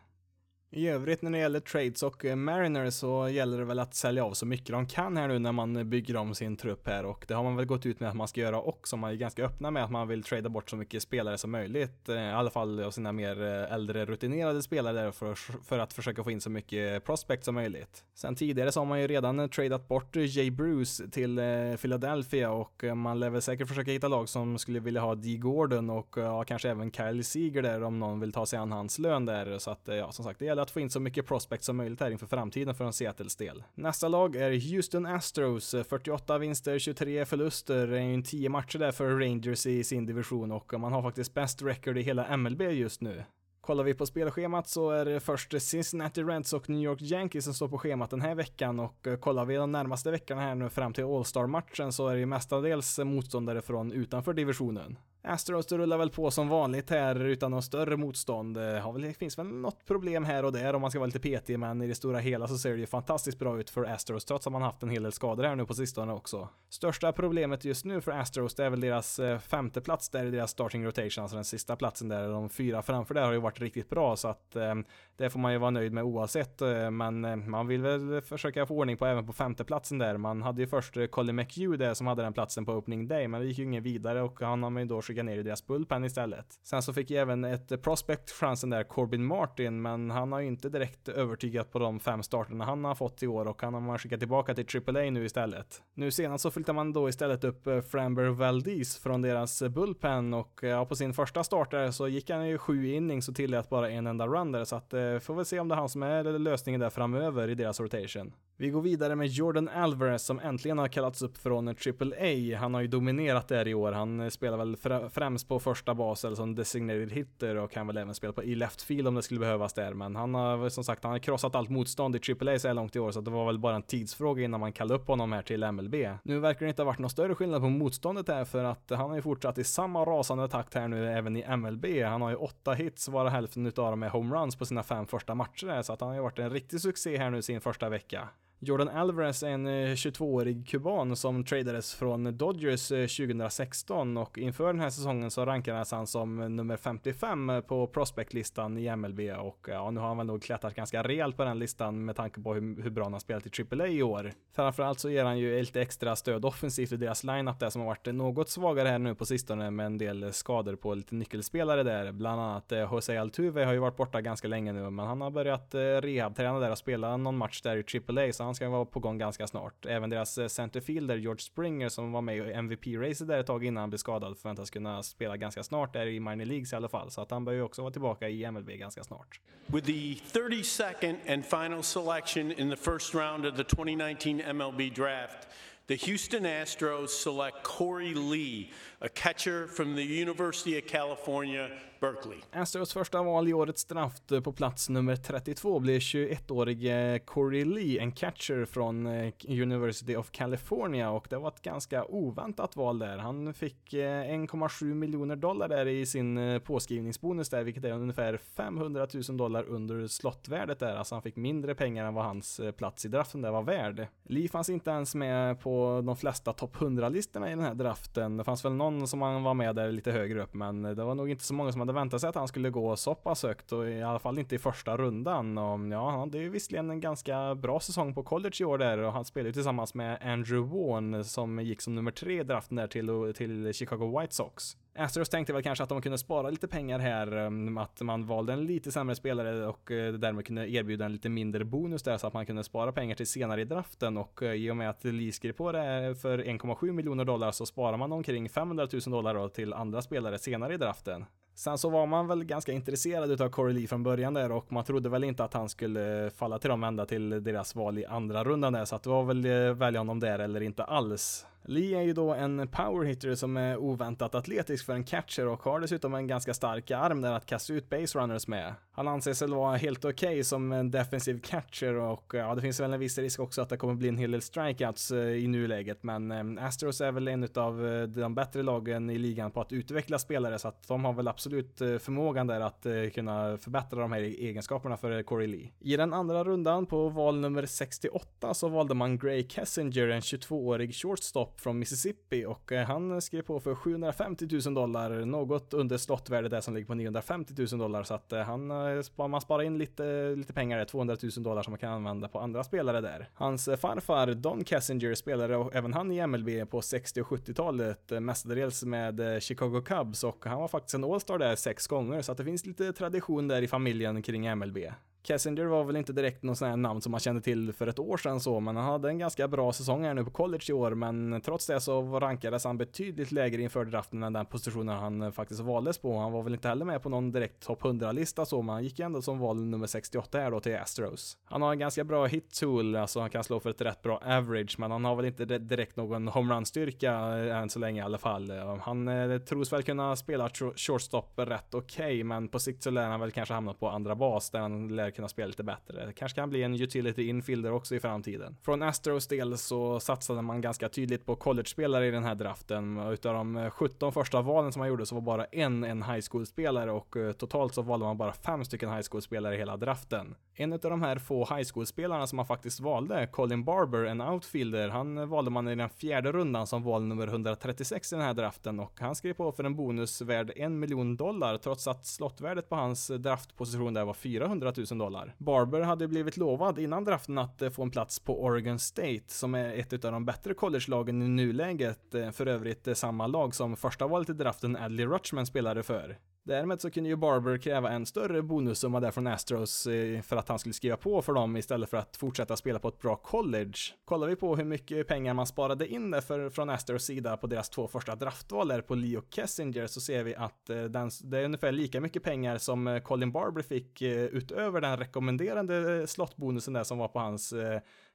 I övrigt när det gäller trades och eh, Mariners så gäller det väl att sälja av så mycket de kan här nu när man bygger om sin trupp här och det har man väl gått ut med att man ska göra också. Man är ganska öppna med att man vill trada bort så mycket spelare som möjligt, eh, i alla fall av sina mer eh, äldre rutinerade spelare där för, för att försöka få in så mycket prospect som möjligt. Sen tidigare så har man ju redan tradat bort Jay Bruce till Philadelphia och man lär väl säkert försöka hitta lag som skulle vilja ha D Gordon och ja, kanske även Kyle Seager där om någon vill ta sig an hans lön där så att ja, som sagt, det gäller gäller att få in så mycket prospects som möjligt här inför framtiden för en Seattles del. Nästa lag är Houston Astros, 48 vinster, 23 förluster, det är ju en 10 matcher där för Rangers i sin division och man har faktiskt bäst record i hela MLB just nu. Kollar vi på spelschemat så är det först Cincinnati Reds och New York Yankees som står på schemat den här veckan och kollar vi de närmaste veckorna här nu fram till All-Star-matchen så är det ju mestadels motståndare från utanför divisionen. Astros rullar väl på som vanligt här utan något större motstånd. Eh, det finns väl något problem här och där om man ska vara lite petig, men i det stora hela så ser det ju fantastiskt bra ut för Astros trots att man haft en hel del skador här nu på sistone också. Största problemet just nu för Astros det är väl deras eh, femte plats där i deras starting rotation, alltså den sista platsen där. De fyra framför där har ju varit riktigt bra så att eh, det får man ju vara nöjd med oavsett. Eh, men eh, man vill väl försöka få ordning på även på femteplatsen där. Man hade ju först eh, Colin McHugh där som hade den platsen på opening day, men det gick ju ingen vidare och han har man ju då skickat ner i deras bullpen istället. Sen så fick ju även ett prospect chansen där, Corbin Martin, men han har ju inte direkt övertygat på de fem starterna han har fått i år och han har man skickat tillbaka till AAA nu istället. Nu senast så flyttar man då istället upp Framber Valdez från deras bullpen och ja, på sin första startare så gick han ju sju innings och tillät bara en enda run där så att eh, Eh, får väl se om det är han som är lösningen där framöver i deras rotation. Vi går vidare med Jordan Alvarez som äntligen har kallats upp från AAA. Han har ju dominerat där i år. Han eh, spelar väl främst på första bas eller som designated hitter och kan väl även spela på i left field om det skulle behövas där. Men han har som sagt, han har krossat allt motstånd i AAA så här långt i år så det var väl bara en tidsfråga innan man kallade upp honom här till MLB. Nu verkar det inte ha varit någon större skillnad på motståndet här för att han har ju fortsatt i samma rasande takt här nu även i MLB. Han har ju åtta hits, vara hälften utav dem är homeruns på sina fem första matcher här så att han har ju varit en riktig succé här nu sin första vecka. Jordan Alvarez är en eh, 22-årig kuban som tradades från Dodgers eh, 2016 och inför den här säsongen så rankades han som nummer 55 eh, på prospectlistan i MLB och ja, nu har han väl nog klättrat ganska rejält på den listan med tanke på hur, hur bra han har spelat i AAA i år. Framförallt så ger han ju lite extra stöd offensivt i deras lineup där som har varit något svagare här nu på sistone med en del skador på lite nyckelspelare där. Bland annat Jose Altuve har ju varit borta ganska länge nu men han har börjat rehabträna där och spela någon match där i AAA så han ska vara på gång ganska snart. Även deras eh, centerfielder George Springer som var med i MVP-racet där ett tag innan han blev skadad förväntas kunna spela ganska snart där i minor leagues i alla fall. Så att han bör ju också vara tillbaka i MLB ganska snart. With the 32nd and final selection in the first round of the 2019 MLB draft The Houston Astros select Corey Lee, a catcher from the University of California, Berkeley. Astros första val i årets draft på plats nummer 32 blir 21-årige Corey Lee, en catcher från eh, University of California och det var ett ganska oväntat val där. Han fick eh, 1,7 miljoner dollar där i sin eh, påskrivningsbonus där, vilket är ungefär 500 000 dollar under slottvärdet där. Alltså han fick mindre pengar än vad hans plats i draften där var värd. Lee fanns inte ens med på de flesta topp 100-listorna i den här draften. Det fanns väl någon som han var med där lite högre upp, men det var nog inte så många som hade hade väntat sig att han skulle gå så pass högt och i alla fall inte i första rundan. Och ja, det är ju visserligen en ganska bra säsong på college i år där och han spelar ju tillsammans med Andrew Vaughn som gick som nummer tre i draften där till, till Chicago White Sox. Astros tänkte väl kanske att de kunde spara lite pengar här, um, att man valde en lite sämre spelare och eh, därmed kunde erbjuda en lite mindre bonus där så att man kunde spara pengar till senare i draften och eh, i och med att Lee skrev på det för 1,7 miljoner dollar så sparar man omkring 500 000 dollar då till andra spelare senare i draften. Sen så var man väl ganska intresserad utav Corey Lee från början där och man trodde väl inte att han skulle falla till dem ända till deras val i andra rundan där så att det var väl eh, välja honom där eller inte alls. Lee är ju då en powerhitter som är oväntat atletisk för en catcher och har dessutom en ganska stark arm där att kasta ut base runners med. Han anses väl vara helt okej okay som en defensiv catcher och ja, det finns väl en viss risk också att det kommer bli en hel del strikeouts eh, i nuläget, men eh, Astros är väl en av eh, de bättre lagen i ligan på att utveckla spelare så att de har väl absolut förmågan där att kunna förbättra de här e-, egenskaperna för Corey Lee. I den andra rundan på val nummer 68 så valde man Gray Kessinger, en 22-årig shortstop från Mississippi och eh, han skrev på för 750 000 dollar, något under slottvärdet där som ligger på 950 000 dollar så att eh, han eh, man sparar in lite, lite pengar, 200 000 dollar som man kan använda på andra spelare där. Hans farfar Don Kessinger spelade även han i MLB på 60 och 70-talet, mestadels med Chicago Cubs och han var faktiskt en All-Star där sex gånger så att det finns lite tradition där i familjen kring MLB. Kessinger var väl inte direkt något sånt här namn som man kände till för ett år sedan så, men han hade en ganska bra säsong här nu på college i år, men trots det så rankades han betydligt lägre inför draften än den positionen han faktiskt valdes på. Han var väl inte heller med på någon direkt topp 100-lista så, men han gick ändå som val nummer 68 här då till Astros. Han har en ganska bra hit tool, alltså han kan slå för ett rätt bra average, men han har väl inte direkt någon homerun-styrka eh, än så länge i alla fall. Han eh, tros väl kunna spela shortstop rätt okej, okay, men på sikt så lär han väl kanske hamna på andra bas där han lär kunna spela lite bättre. Kanske kan bli en utility infielder också i framtiden. Från Astros del så satsade man ganska tydligt på college-spelare i den här draften. Utav de eh, 17 första valen som man gjorde så var bara en en high school-spelare och eh, totalt så valde man bara fem stycken high school-spelare i hela draften. En av de här få high school-spelarna som man faktiskt valde, Colin Barber, en outfielder, han valde man i den fjärde rundan som val nummer 136 i den här draften och han skrev på för en bonus värd en miljon dollar trots att slottvärdet på hans draftposition där var 400 000 dollar. Barber hade blivit lovad innan draften att eh, få en plats på Oregon State som är ett av de bättre college-lagen i nuläget. Eh, för övrigt eh, samma lag som första valet i draften Adley Rutschman spelade för. Därmed så kunde ju Barber kräva en större bonussumma där från Astros eh, för att han skulle skriva på för dem istället för att fortsätta spela på ett bra college. Kollar vi på hur mycket pengar man sparade in där för, från Astros sida på deras två första draftval där på Leo Kessinger så ser vi att eh, den, det är ungefär lika mycket pengar som eh, Colin Barber fick utöver den rekommenderande slottbonusen där som var på hans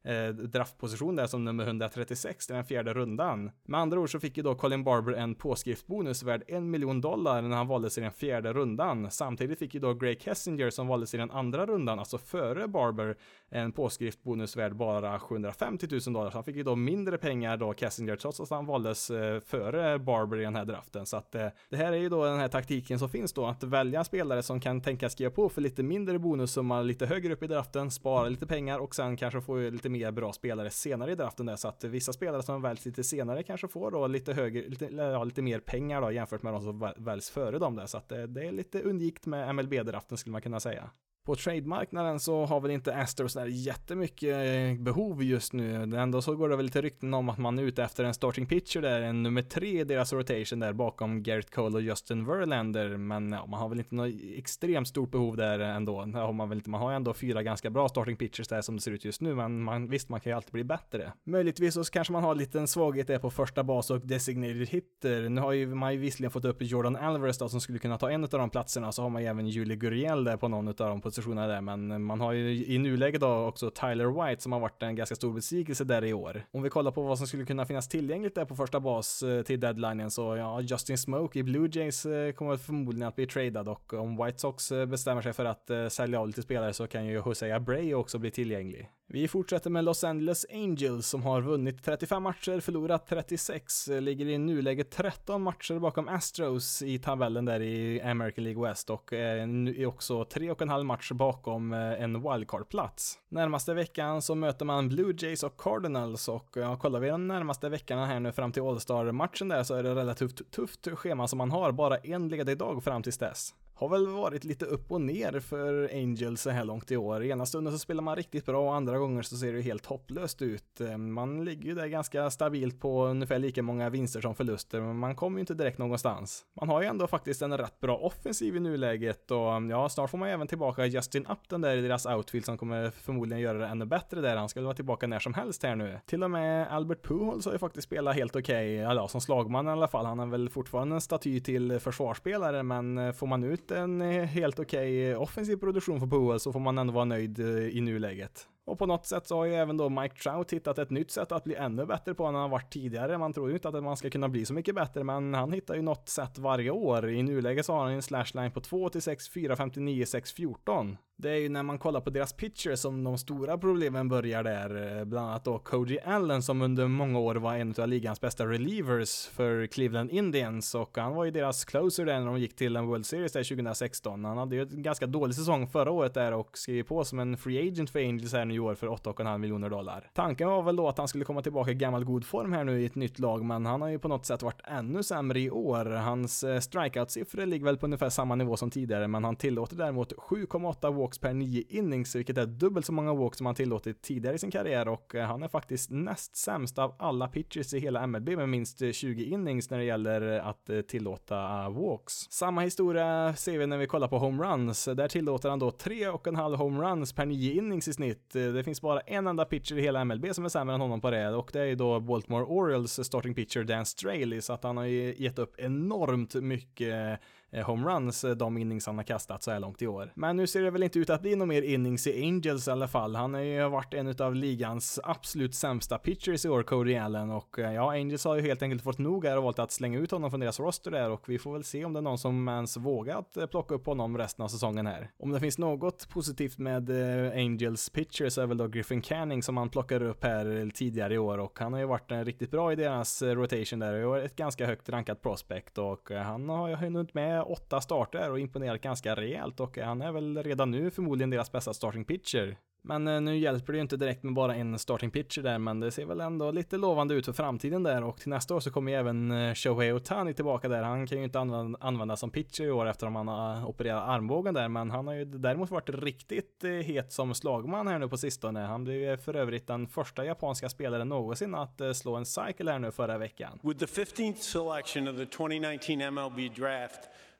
eh, draftposition där som nummer 136 i den fjärde rundan. Med andra ord så fick ju då Colin Barber en påskriftbonus värd en miljon dollar när han valdes i den fjärde rundan. Samtidigt fick ju då Greg Kessinger som valdes i den andra rundan, alltså före Barber, en påskriftbonus värd bara 750 000 dollar. Så han fick ju då mindre pengar då Kessinger trots att han valdes eh, före Barber i den här draften. Så att eh, det här är ju då den här taktiken som finns då att välja en spelare som kan tänka skriva på för lite mindre bonussumma lite högre upp i draften, spara lite pengar och sen kanske få lite mer bra spelare senare i draften där så att vissa spelare som väljs lite senare kanske får då lite högre, lite, ja, lite mer pengar då jämfört med de som väljs före dem där så att det, det är lite unikt med MLB-draften skulle man kunna säga. På trademarknaden så har väl inte Astros där jättemycket eh, behov just nu. Ändå så går det väl lite rykten om att man är ute efter en starting pitcher där, en nummer tre i deras rotation där bakom Garrett Cole och Justin Verlander. Men ja, man har väl inte något extremt stort behov där ändå. Det har man väl inte. Man har ändå fyra ganska bra starting pitchers där som det ser ut just nu, men man, visst, man kan ju alltid bli bättre. Möjligtvis så kanske man har en liten svaghet där på första bas och designated hitter. Nu har ju man ju visserligen fått upp Jordan Alvarez då som skulle kunna ta en av de platserna, så har man ju även Julie Gurriel där på någon av de positionerna där, men man har ju i nuläget då också Tyler White som har varit en ganska stor besvikelse där i år. Om vi kollar på vad som skulle kunna finnas tillgängligt där på första bas eh, till deadlinen så ja, Justin Smoke i Blue Jays eh, kommer förmodligen att bli tradad och om White Sox eh, bestämmer sig för att sälja av lite spelare så kan ju Jose Abreu också bli tillgänglig. Vi fortsätter med Los Angeles Angels som har vunnit 35 matcher, förlorat 36, ligger i nuläget 13 matcher bakom Astros i tabellen där i American League West och är också 3,5 match bakom eh, en wildcard-plats. Närmaste veckan så möter man Blue Jays och Cardinals och ja, kollar vi de närmaste veckorna här nu fram till All-Star-matchen där så är det relativt tufft schema som man har, bara en ledig dag fram tills dess har väl varit lite upp och ner för Angels så här långt i år. Ena stunden så spelar man riktigt bra och andra gånger så ser det helt hopplöst ut. Eh, man ligger ju där ganska stabilt på ungefär lika många vinster som förluster, men man kommer ju inte direkt någonstans. Man har ju ändå faktiskt en rätt bra offensiv i nuläget och mm, ja, snart får man även tillbaka Justin Upton där i deras outfield som kommer förmodligen göra det ännu bättre där. Han ska vara tillbaka när som helst här nu. Till och med Albert Pujols har ju faktiskt spelat helt okej, okay. ja, som slagman i alla fall. Han är väl fortfarande en staty till försvarsspelare, men eh, får man ut ut en eh, helt okej okay offensiv produktion för Powell så får man ändå vara nöjd eh, i nuläget. Och på något sätt så har ju även då Mike Trout hittat ett nytt sätt att bli ännu bättre på än han har varit tidigare. Man tror ju inte att man ska kunna bli så mycket bättre, men han hittar ju något sätt varje år. I nuläget så har han en slashline på 2 till 6, 4, 59, 6, 14. Det är ju när man kollar på deras pitchers som de stora problemen börjar där. Eh, bland annat då Cody Allen som under många år var en av ligans bästa relievers för Cleveland Indians och han var ju deras closer där när de gick till en World Series där 2016. Han hade ju en ganska dålig säsong förra året där och skrev på som en free agent för Angels här nu i år för 8,5 miljoner dollar. Tanken var väl då att han skulle komma tillbaka i gammal god form här nu i ett nytt lag, men han har ju på något sätt varit ännu sämre i år. Hans eh, strikeout-siffror ligger väl på ungefär samma nivå som tidigare, men han tillåter däremot 7,8 walks per 9 innings, vilket är dubbelt så många walks som han tillåtit tidigare i sin karriär och eh, han är faktiskt näst sämst av alla pitchers i hela MLB med minst eh, 20 innings när det gäller eh, att tillåta walks. Samma historia ser vi när vi kollar på homeruns. Där tillåter han då 3,5 homeruns per 9 innings i snitt. Det finns bara en enda pitcher i hela MLB som är sämre än honom på det och det är ju då Baltimore Orioles starting pitcher Dan Straley så att han har ju gett upp enormt mycket Eh, homeruns eh, de innings han har kastat så här långt i år. Men nu ser det väl inte ut att bli någon mer innings i Angels i alla fall. Han har ju varit en av ligans absolut sämsta pitchers i år, Cody Allen, och eh, ja, Angels har ju helt enkelt fått nog här och valt att slänga ut honom från deras roster där och vi får väl se om det är någon som ens vågat plocka upp honom resten av säsongen här. Om det finns något positivt med Angels pitchers så är väl då Griffin Canning som han plockade upp här tidigare i år och han har ju varit riktigt bra i deras rotation där och ett ganska högt rankat prospect och han har ju hunnit med åtta starter och imponerat ganska rejält och han är väl redan nu förmodligen deras bästa starting pitcher. Men eh, nu hjälper det ju inte direkt med bara en starting pitcher där, men det ser väl ändå lite lovande ut för framtiden där och till nästa år så kommer ju även eh, Shohei Otani tillbaka där. Han kan ju inte använda, användas som pitcher i år eftersom han har eh, opererat armbågen där, men han har ju däremot varit riktigt het som slagman här nu på sistone. Han blev för övrigt den första japanska spelaren någonsin att slå en cycle här nu förra veckan. With the 15th selection of the 2019 MLB draft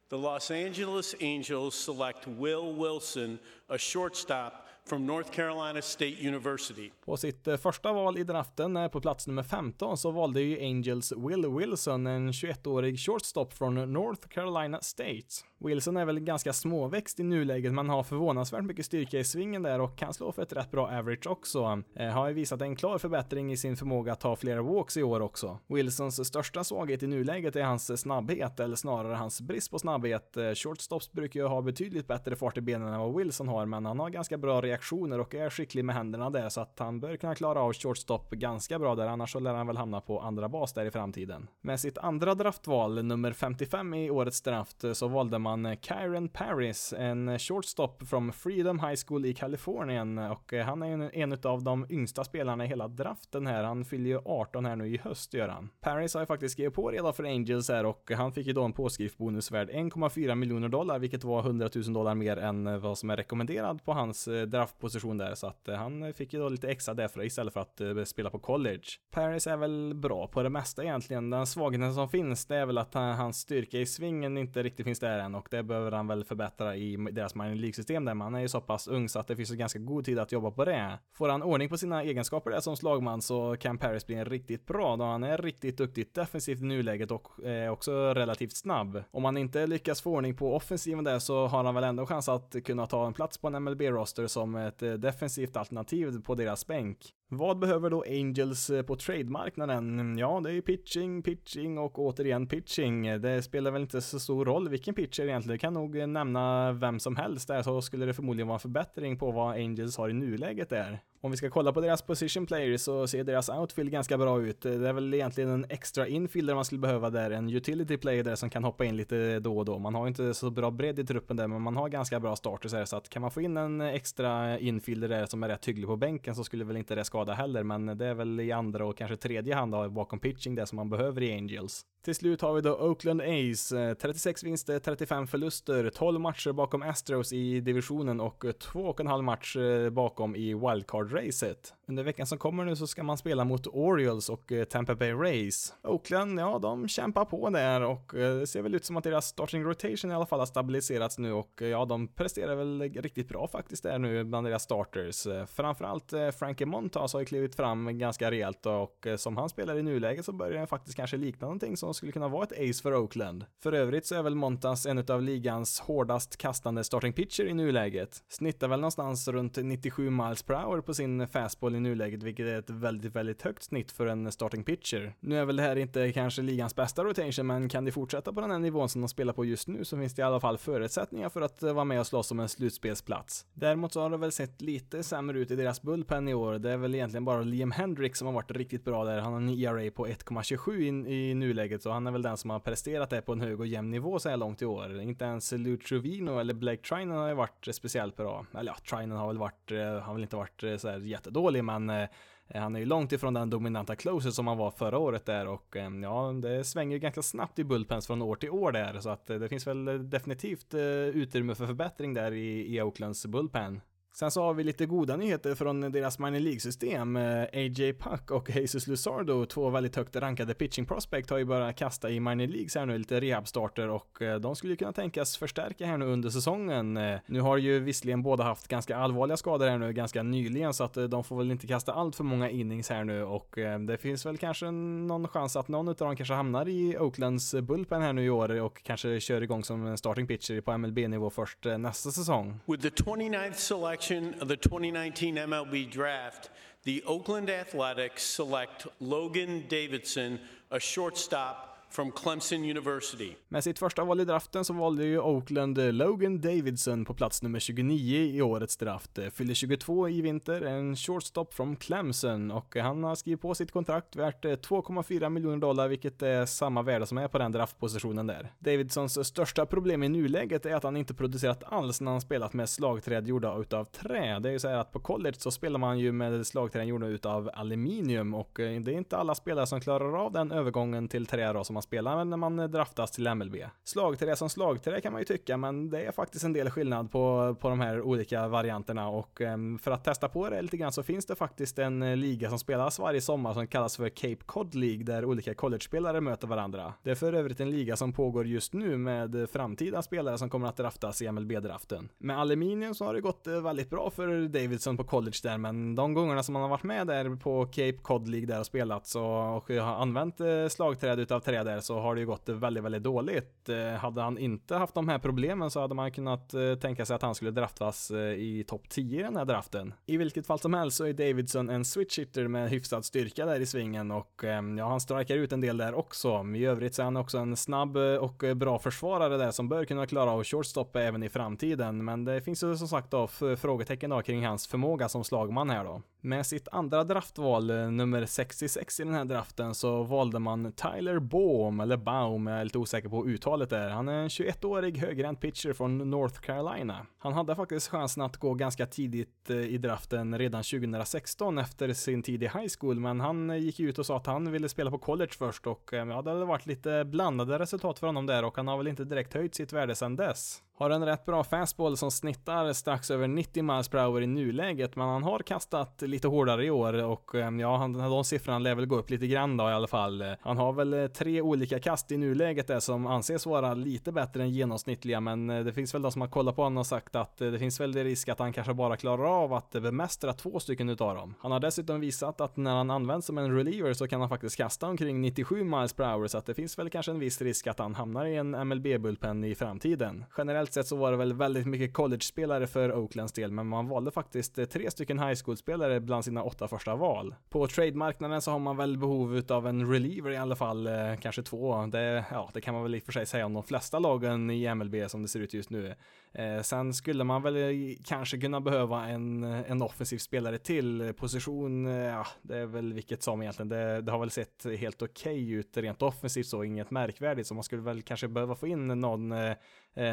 the Los Angeles Angels select Will Wilson, a shortstop from North Carolina State University. På sitt eh, första val i draften, eh, på plats nummer 15, så valde ju Angels Will Wilson, en 21-årig shortstop från North Carolina State. Wilson är väl ganska småväxt i nuläget, men har förvånansvärt mycket styrka i svingen där och kan slå för ett rätt bra average också. Eh, har ju visat en klar förbättring i sin förmåga att ta flera walks i år också. Wilsons största svaghet i nuläget är hans snabbhet, eller snarare hans brist på snabbhet. Eh, shortstops brukar ju ha betydligt bättre fart i benen än vad Wilson har, men han har ganska bra reaktioner och är skicklig med händerna där, så att han bör kunna klara av shortstop ganska bra där, annars så lär han väl hamna på andra bas där i framtiden. Med sitt andra draftval, nummer 55 i årets draft, så valde man man Kyron Paris, en shortstop från Freedom High School i Kalifornien och han är en, en av de yngsta spelarna i hela draften här. Han fyller ju 18 här nu i höst gör han. Paris har ju faktiskt skrivit på redan för Angels här och han fick ju då en påskriftbonus värd 1,4 miljoner dollar, vilket var 100 000 dollar mer än vad som är rekommenderad på hans eh, draftposition där, så att eh, han fick ju då lite extra därför istället för att eh, spela på college. Paris är väl bra på det mesta egentligen. Den svagheten som finns, det är väl att hans styrka i svingen inte riktigt finns där än och det behöver han väl förbättra i deras minor League-system där, man är ju så pass ung så att det finns ju ganska god tid att jobba på det. Får han ordning på sina egenskaper där som slagman så kan Paris bli en riktigt bra då han är riktigt duktigt defensivt i nuläget och är också relativt snabb. Om han inte lyckas få ordning på offensiven där så har han väl ändå chans att kunna ta en plats på en MLB-roster som ett eh, defensivt alternativ på deras bänk. Vad behöver då Angels eh, på trademarknaden? Ja, det är pitching, pitching och återigen pitching. Det spelar väl inte så stor roll vilken pitcher egentligen. Det kan nog eh, nämna vem som helst där så skulle det förmodligen vara en förbättring på vad Angels har i nuläget där. Om vi ska kolla på deras position players så ser deras outfield ganska bra ut. Det är väl egentligen en extra infielder man skulle behöva där, en utility player där som kan hoppa in lite då och då. Man har inte så bra bredd i truppen där, men man har ganska bra starters här, så att kan man få in en extra infielder där som är rätt hygglig på bänken så skulle väl inte det skada heller, men det är väl i andra och kanske tredje hand då, bakom pitching det som man behöver i Angels. Till slut har vi då Oakland Ace, eh, 36 vinster, 35 förluster, 12 matcher bakom Astros i divisionen och 2,5 match eh, bakom i wildcard racet. Under veckan som kommer nu så ska man spela mot Orioles och eh, Tampa Bay Rays. Oakland, ja, de kämpar på där och eh, det ser väl ut som att deras starting rotation i alla fall har stabiliserats nu och eh, ja, de presterar väl riktigt bra faktiskt där nu bland deras starters. Framförallt Frankie Montas har ju klivit fram ganska rejält och som han spelar i nuläget så börjar han faktiskt kanske likna någonting som skulle kunna vara ett ace för Oakland. För övrigt så är väl Montas en av ligans hårdast kastande starting pitcher i nuläget. Snittar väl någonstans runt 97 miles per hour på sin fastball i nuläget, vilket är ett väldigt, väldigt högt snitt för en starting pitcher. Nu är väl det här inte kanske ligans bästa rotation, men kan de fortsätta på den här nivån som de spelar på just nu så finns det i alla fall förutsättningar för att eh, vara med och slåss om en slutspelsplats. Däremot så har det väl sett lite sämre ut i deras bullpen i år. Det är väl egentligen bara Liam Hendrick som har varit riktigt bra där. Han har en ERA på 1,27 i, i nuläget, så han är väl den som har presterat det på en hög och jämn nivå så här långt i år. Inte ens Lou Truvino eller Blake Trinan har ju varit speciellt bra. Eller ja, Trinan har väl varit, han har väl inte varit eh, så här jättedålig, men eh, han är ju långt ifrån den dominanta closer som han var förra året där och eh, ja, det svänger ju ganska snabbt i bullpens från år till år där så att eh, det finns väl definitivt eh, utrymme för förbättring där i, i Oaklands bullpen. Sen så har vi lite goda nyheter från deras minor League-system. Eh, AJ Puck och Jesus Luzardo, två väldigt högt rankade pitching prospect, har ju börjat kasta i minor Leagues här nu, lite rehab-starter och eh, de skulle ju kunna tänkas förstärka här nu under säsongen. Eh, nu har ju visserligen båda haft ganska allvarliga skador här nu ganska nyligen så att de får väl inte kasta allt för många innings här nu och det finns väl kanske någon chans att någon av dem kanske hamnar i Oaklands bullpen här nu i år och kanske kör igång som starting pitcher på MLB-nivå först nästa säsong. With the 29th selection selection of the 2019 MLB draft, the Oakland Athletics select Logan Davidson, a shortstop from Clemson University. Med sitt första val i draften så valde ju Oakland eh, Logan Davidson på plats nummer 29 i årets draft. Eh, fyller 22 i vinter, en shortstop från Clemson och han har skrivit på sitt kontrakt värt eh, 2,4 miljoner dollar, vilket är samma värde som är på den draftpositionen där. Davidsons största problem i nuläget är att han inte producerat alls när han spelat med slagträd gjorda utav trä. Det är ju så här att på college så spelar man ju med slagträd gjorda utav aluminium och det är inte alla spelare som klarar av den övergången till trä då som som man spelar när man draftas till MLB. Slagträ som slagträ kan man ju tycka, men det är faktiskt en del skillnad på, på de här olika varianterna och ehm, för att testa på det lite grann så finns det faktiskt en eh, liga som spelas varje sommar som kallas för Cape Cod League där olika college-spelare möter varandra. Det är för övrigt en liga som pågår just nu med framtida spelare som kommer att draftas i MLB-draften. Med aluminium så har det gått eh, väldigt bra för Davidson på college där, men de gångerna som han har varit med där på Cape Cod League där och spelat så, och har använt eh, slagträd utav träd där så har det ju gått väldigt, väldigt dåligt. Eh, hade han inte haft de här problemen så hade man kunnat eh, tänka sig att han skulle draftas eh, i topp 10 i den här draften. I vilket fall som helst så är Davidson en switch hitter med hyfsad styrka där i svingen och ehm, ja, han strikar ut en del där också. I övrigt så är han också en snabb och bra försvarare där som bör kunna klara av shortstop även i framtiden. Men det finns ju som sagt då frågetecken då kring hans förmåga som slagman här då. Med sitt andra draftval, nummer 66 i den här draften, så valde man Tyler Baum, eller Baum, jag är lite osäker på uttalet där. Han är en 21-årig högerhänt pitcher från North Carolina. Han hade faktiskt chansen att gå ganska tidigt eh, i draften redan 2016 efter sin tid i high school, men han eh, gick ut och sa att han ville spela på college först och eh, ja, det hade varit lite blandade resultat för honom där och han har väl inte direkt höjt sitt värde sedan dess. Har en rätt bra fastball som snittar strax över 90 miles per hour i nuläget, men han har kastat lite hårdare i år och eh, ja, han, de siffrorna lär väl gå upp lite grann då i alla fall. Han har väl eh, tre olika kast i nuläget där som anses vara lite bättre än genomsnittliga, men eh, det finns väl de som har kollat på honom och sagt att det finns väl risk att han kanske bara klarar av att bemästra två stycken utav dem. Han har dessutom visat att när han används som en reliever så kan han faktiskt kasta omkring 97 miles per hour, så att det finns väl kanske en viss risk att han hamnar i en MLB-bullpen i framtiden. Generellt generellt sett så var det väl väldigt mycket college-spelare för Oaklands del, men man valde faktiskt eh, tre stycken high school-spelare bland sina åtta första val. På trade-marknaden så har man väl behov av en reliever i alla fall, eh, kanske två. Det, ja, det kan man väl i och för sig säga om de flesta lagen i MLB som det ser ut just nu. Eh, sen skulle man väl eh, kanske kunna behöva en, eh, en offensiv spelare till. Eh, position, ja, det är väl vilket som egentligen. Det, det har väl sett helt okej okay ut rent offensivt så, inget märkvärdigt. Så man skulle väl kanske behöva få in någon,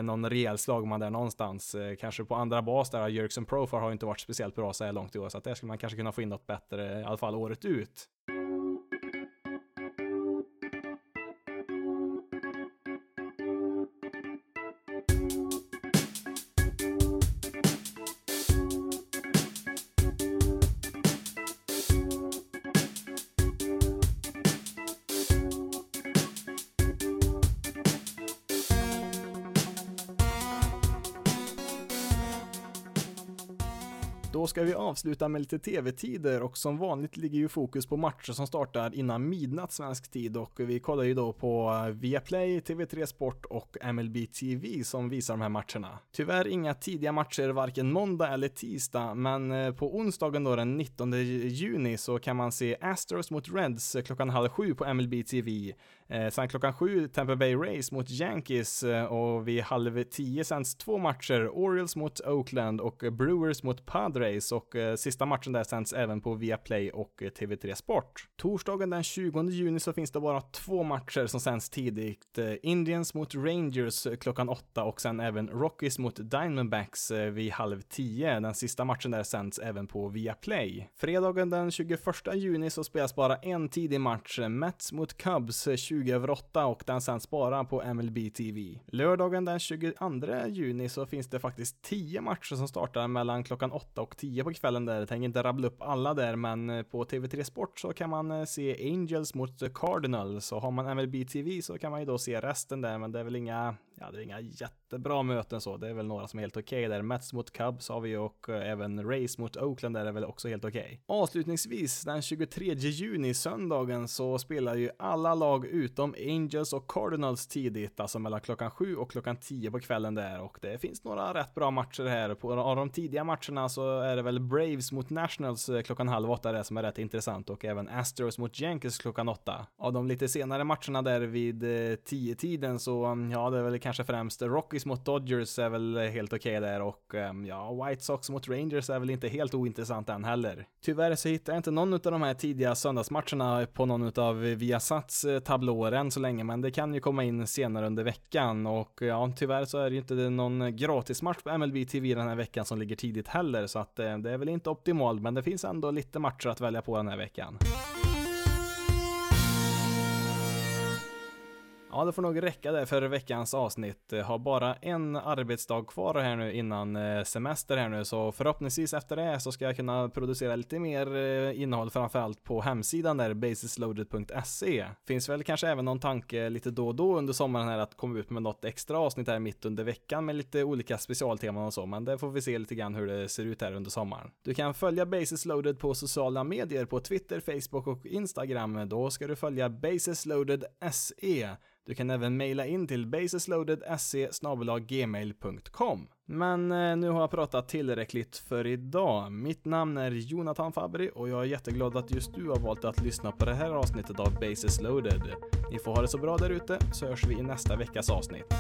någon rejäl slagman där någonstans. Eh, kanske på andra bas där, Jerkson Profar har inte varit speciellt bra så här långt i år, så att där skulle man kanske kunna få in något bättre, i alla fall året ut. Ska vi avsluta med lite tv-tider och som vanligt ligger ju fokus på matcher som startar innan midnatt svensk tid och vi kollar ju då på eh, Viaplay, TV3 Sport och MLB TV som visar de här matcherna. Tyvärr inga tidiga matcher varken måndag eller tisdag, men eh, på onsdagen då den 19 juni så kan man se Astros mot Reds klockan halv sju på MLB TV. Eh, sen klockan sju Tampa Bay Rays mot Yankees eh, och vid halv tio sänds två matcher, Orioles mot Oakland och Brewers mot Padres och eh, sista matchen där sänds även på Viaplay och TV3 Sport. Torsdagen den 20 juni så finns det bara två matcher som sänds tidigt. Indians mot Rangers klockan åtta och sen även Rockies mot Diamondbacks vid halv tio. Den sista matchen där sänds även på Viaplay. Fredagen den 21 juni så spelas bara en tidig match, Mets mot Cubs 20 över 8 och den sänds bara på MLB TV. Lördagen den 22 juni så finns det faktiskt 10 matcher som startar mellan klockan 8 och 10 på kvällen där. Jag tänker inte rabbla upp alla där, men eh, på TV3 Sport så kan man eh, se Angels mot Cardinals så har man MLB TV så kan man ju då se resten där, men det är väl inga ja, det är inga jättebra möten så. Det är väl några som är helt okej okay där. Mets mot Cubs har vi och eh, även Race mot Oakland där är väl också helt okej. Okay. Avslutningsvis, den 23 juni, söndagen, så spelar ju alla lag utom Angels och Cardinals tidigt, alltså mellan klockan 7 och klockan 10 på kvällen där och det finns några rätt bra matcher här. På av de tidiga matcherna så är det väl Braves mot Nationals eh, klockan halv åtta där som är rätt intressant och även Astros mot Yankees klockan åtta. Av de lite senare matcherna där vid eh, 10-tiden så, mm, ja, det är väl kanske Kanske främst Rockies mot Dodgers är väl helt okej okay där och ehm, ja, White Sox mot Rangers är väl inte helt ointressant än heller. Tyvärr så hittar jag inte någon av de här tidiga söndagsmatcherna på någon av Viasats eh, tablåer än så länge, men det kan ju komma in senare under veckan och ja, tyvärr så är det ju inte någon gratismatch på MLB TV den här veckan som ligger tidigt heller, så att eh, det är väl inte optimalt, men det finns ändå lite matcher att välja på den här veckan. Ja, det får nog räcka där för veckans avsnitt. Eh, har bara en arbetsdag kvar här nu innan eh, semester här nu, så förhoppningsvis efter det så ska jag kunna producera lite mer eh, innehåll framförallt på hemsidan där, basisloaded.se. Finns väl kanske även någon tanke lite då och då under sommaren här att komma ut med något extra avsnitt här mitt under veckan med lite olika specialteman och så, men det får vi se lite grann hur det ser ut här under sommaren. Du kan följa Basisloaded på sociala medier på Twitter, Facebook och Instagram. Då ska du följa basisloaded.se du kan även mejla in till basisloaded.se gmail.com. Men eh, nu har jag pratat tillräckligt för idag. Mitt namn är Jonathan Fabri och jag är jätteglad att just du har valt att lyssna på det här avsnittet av Basis Loaded. Ni får ha det så bra där ute så hörs vi i nästa veckas avsnitt.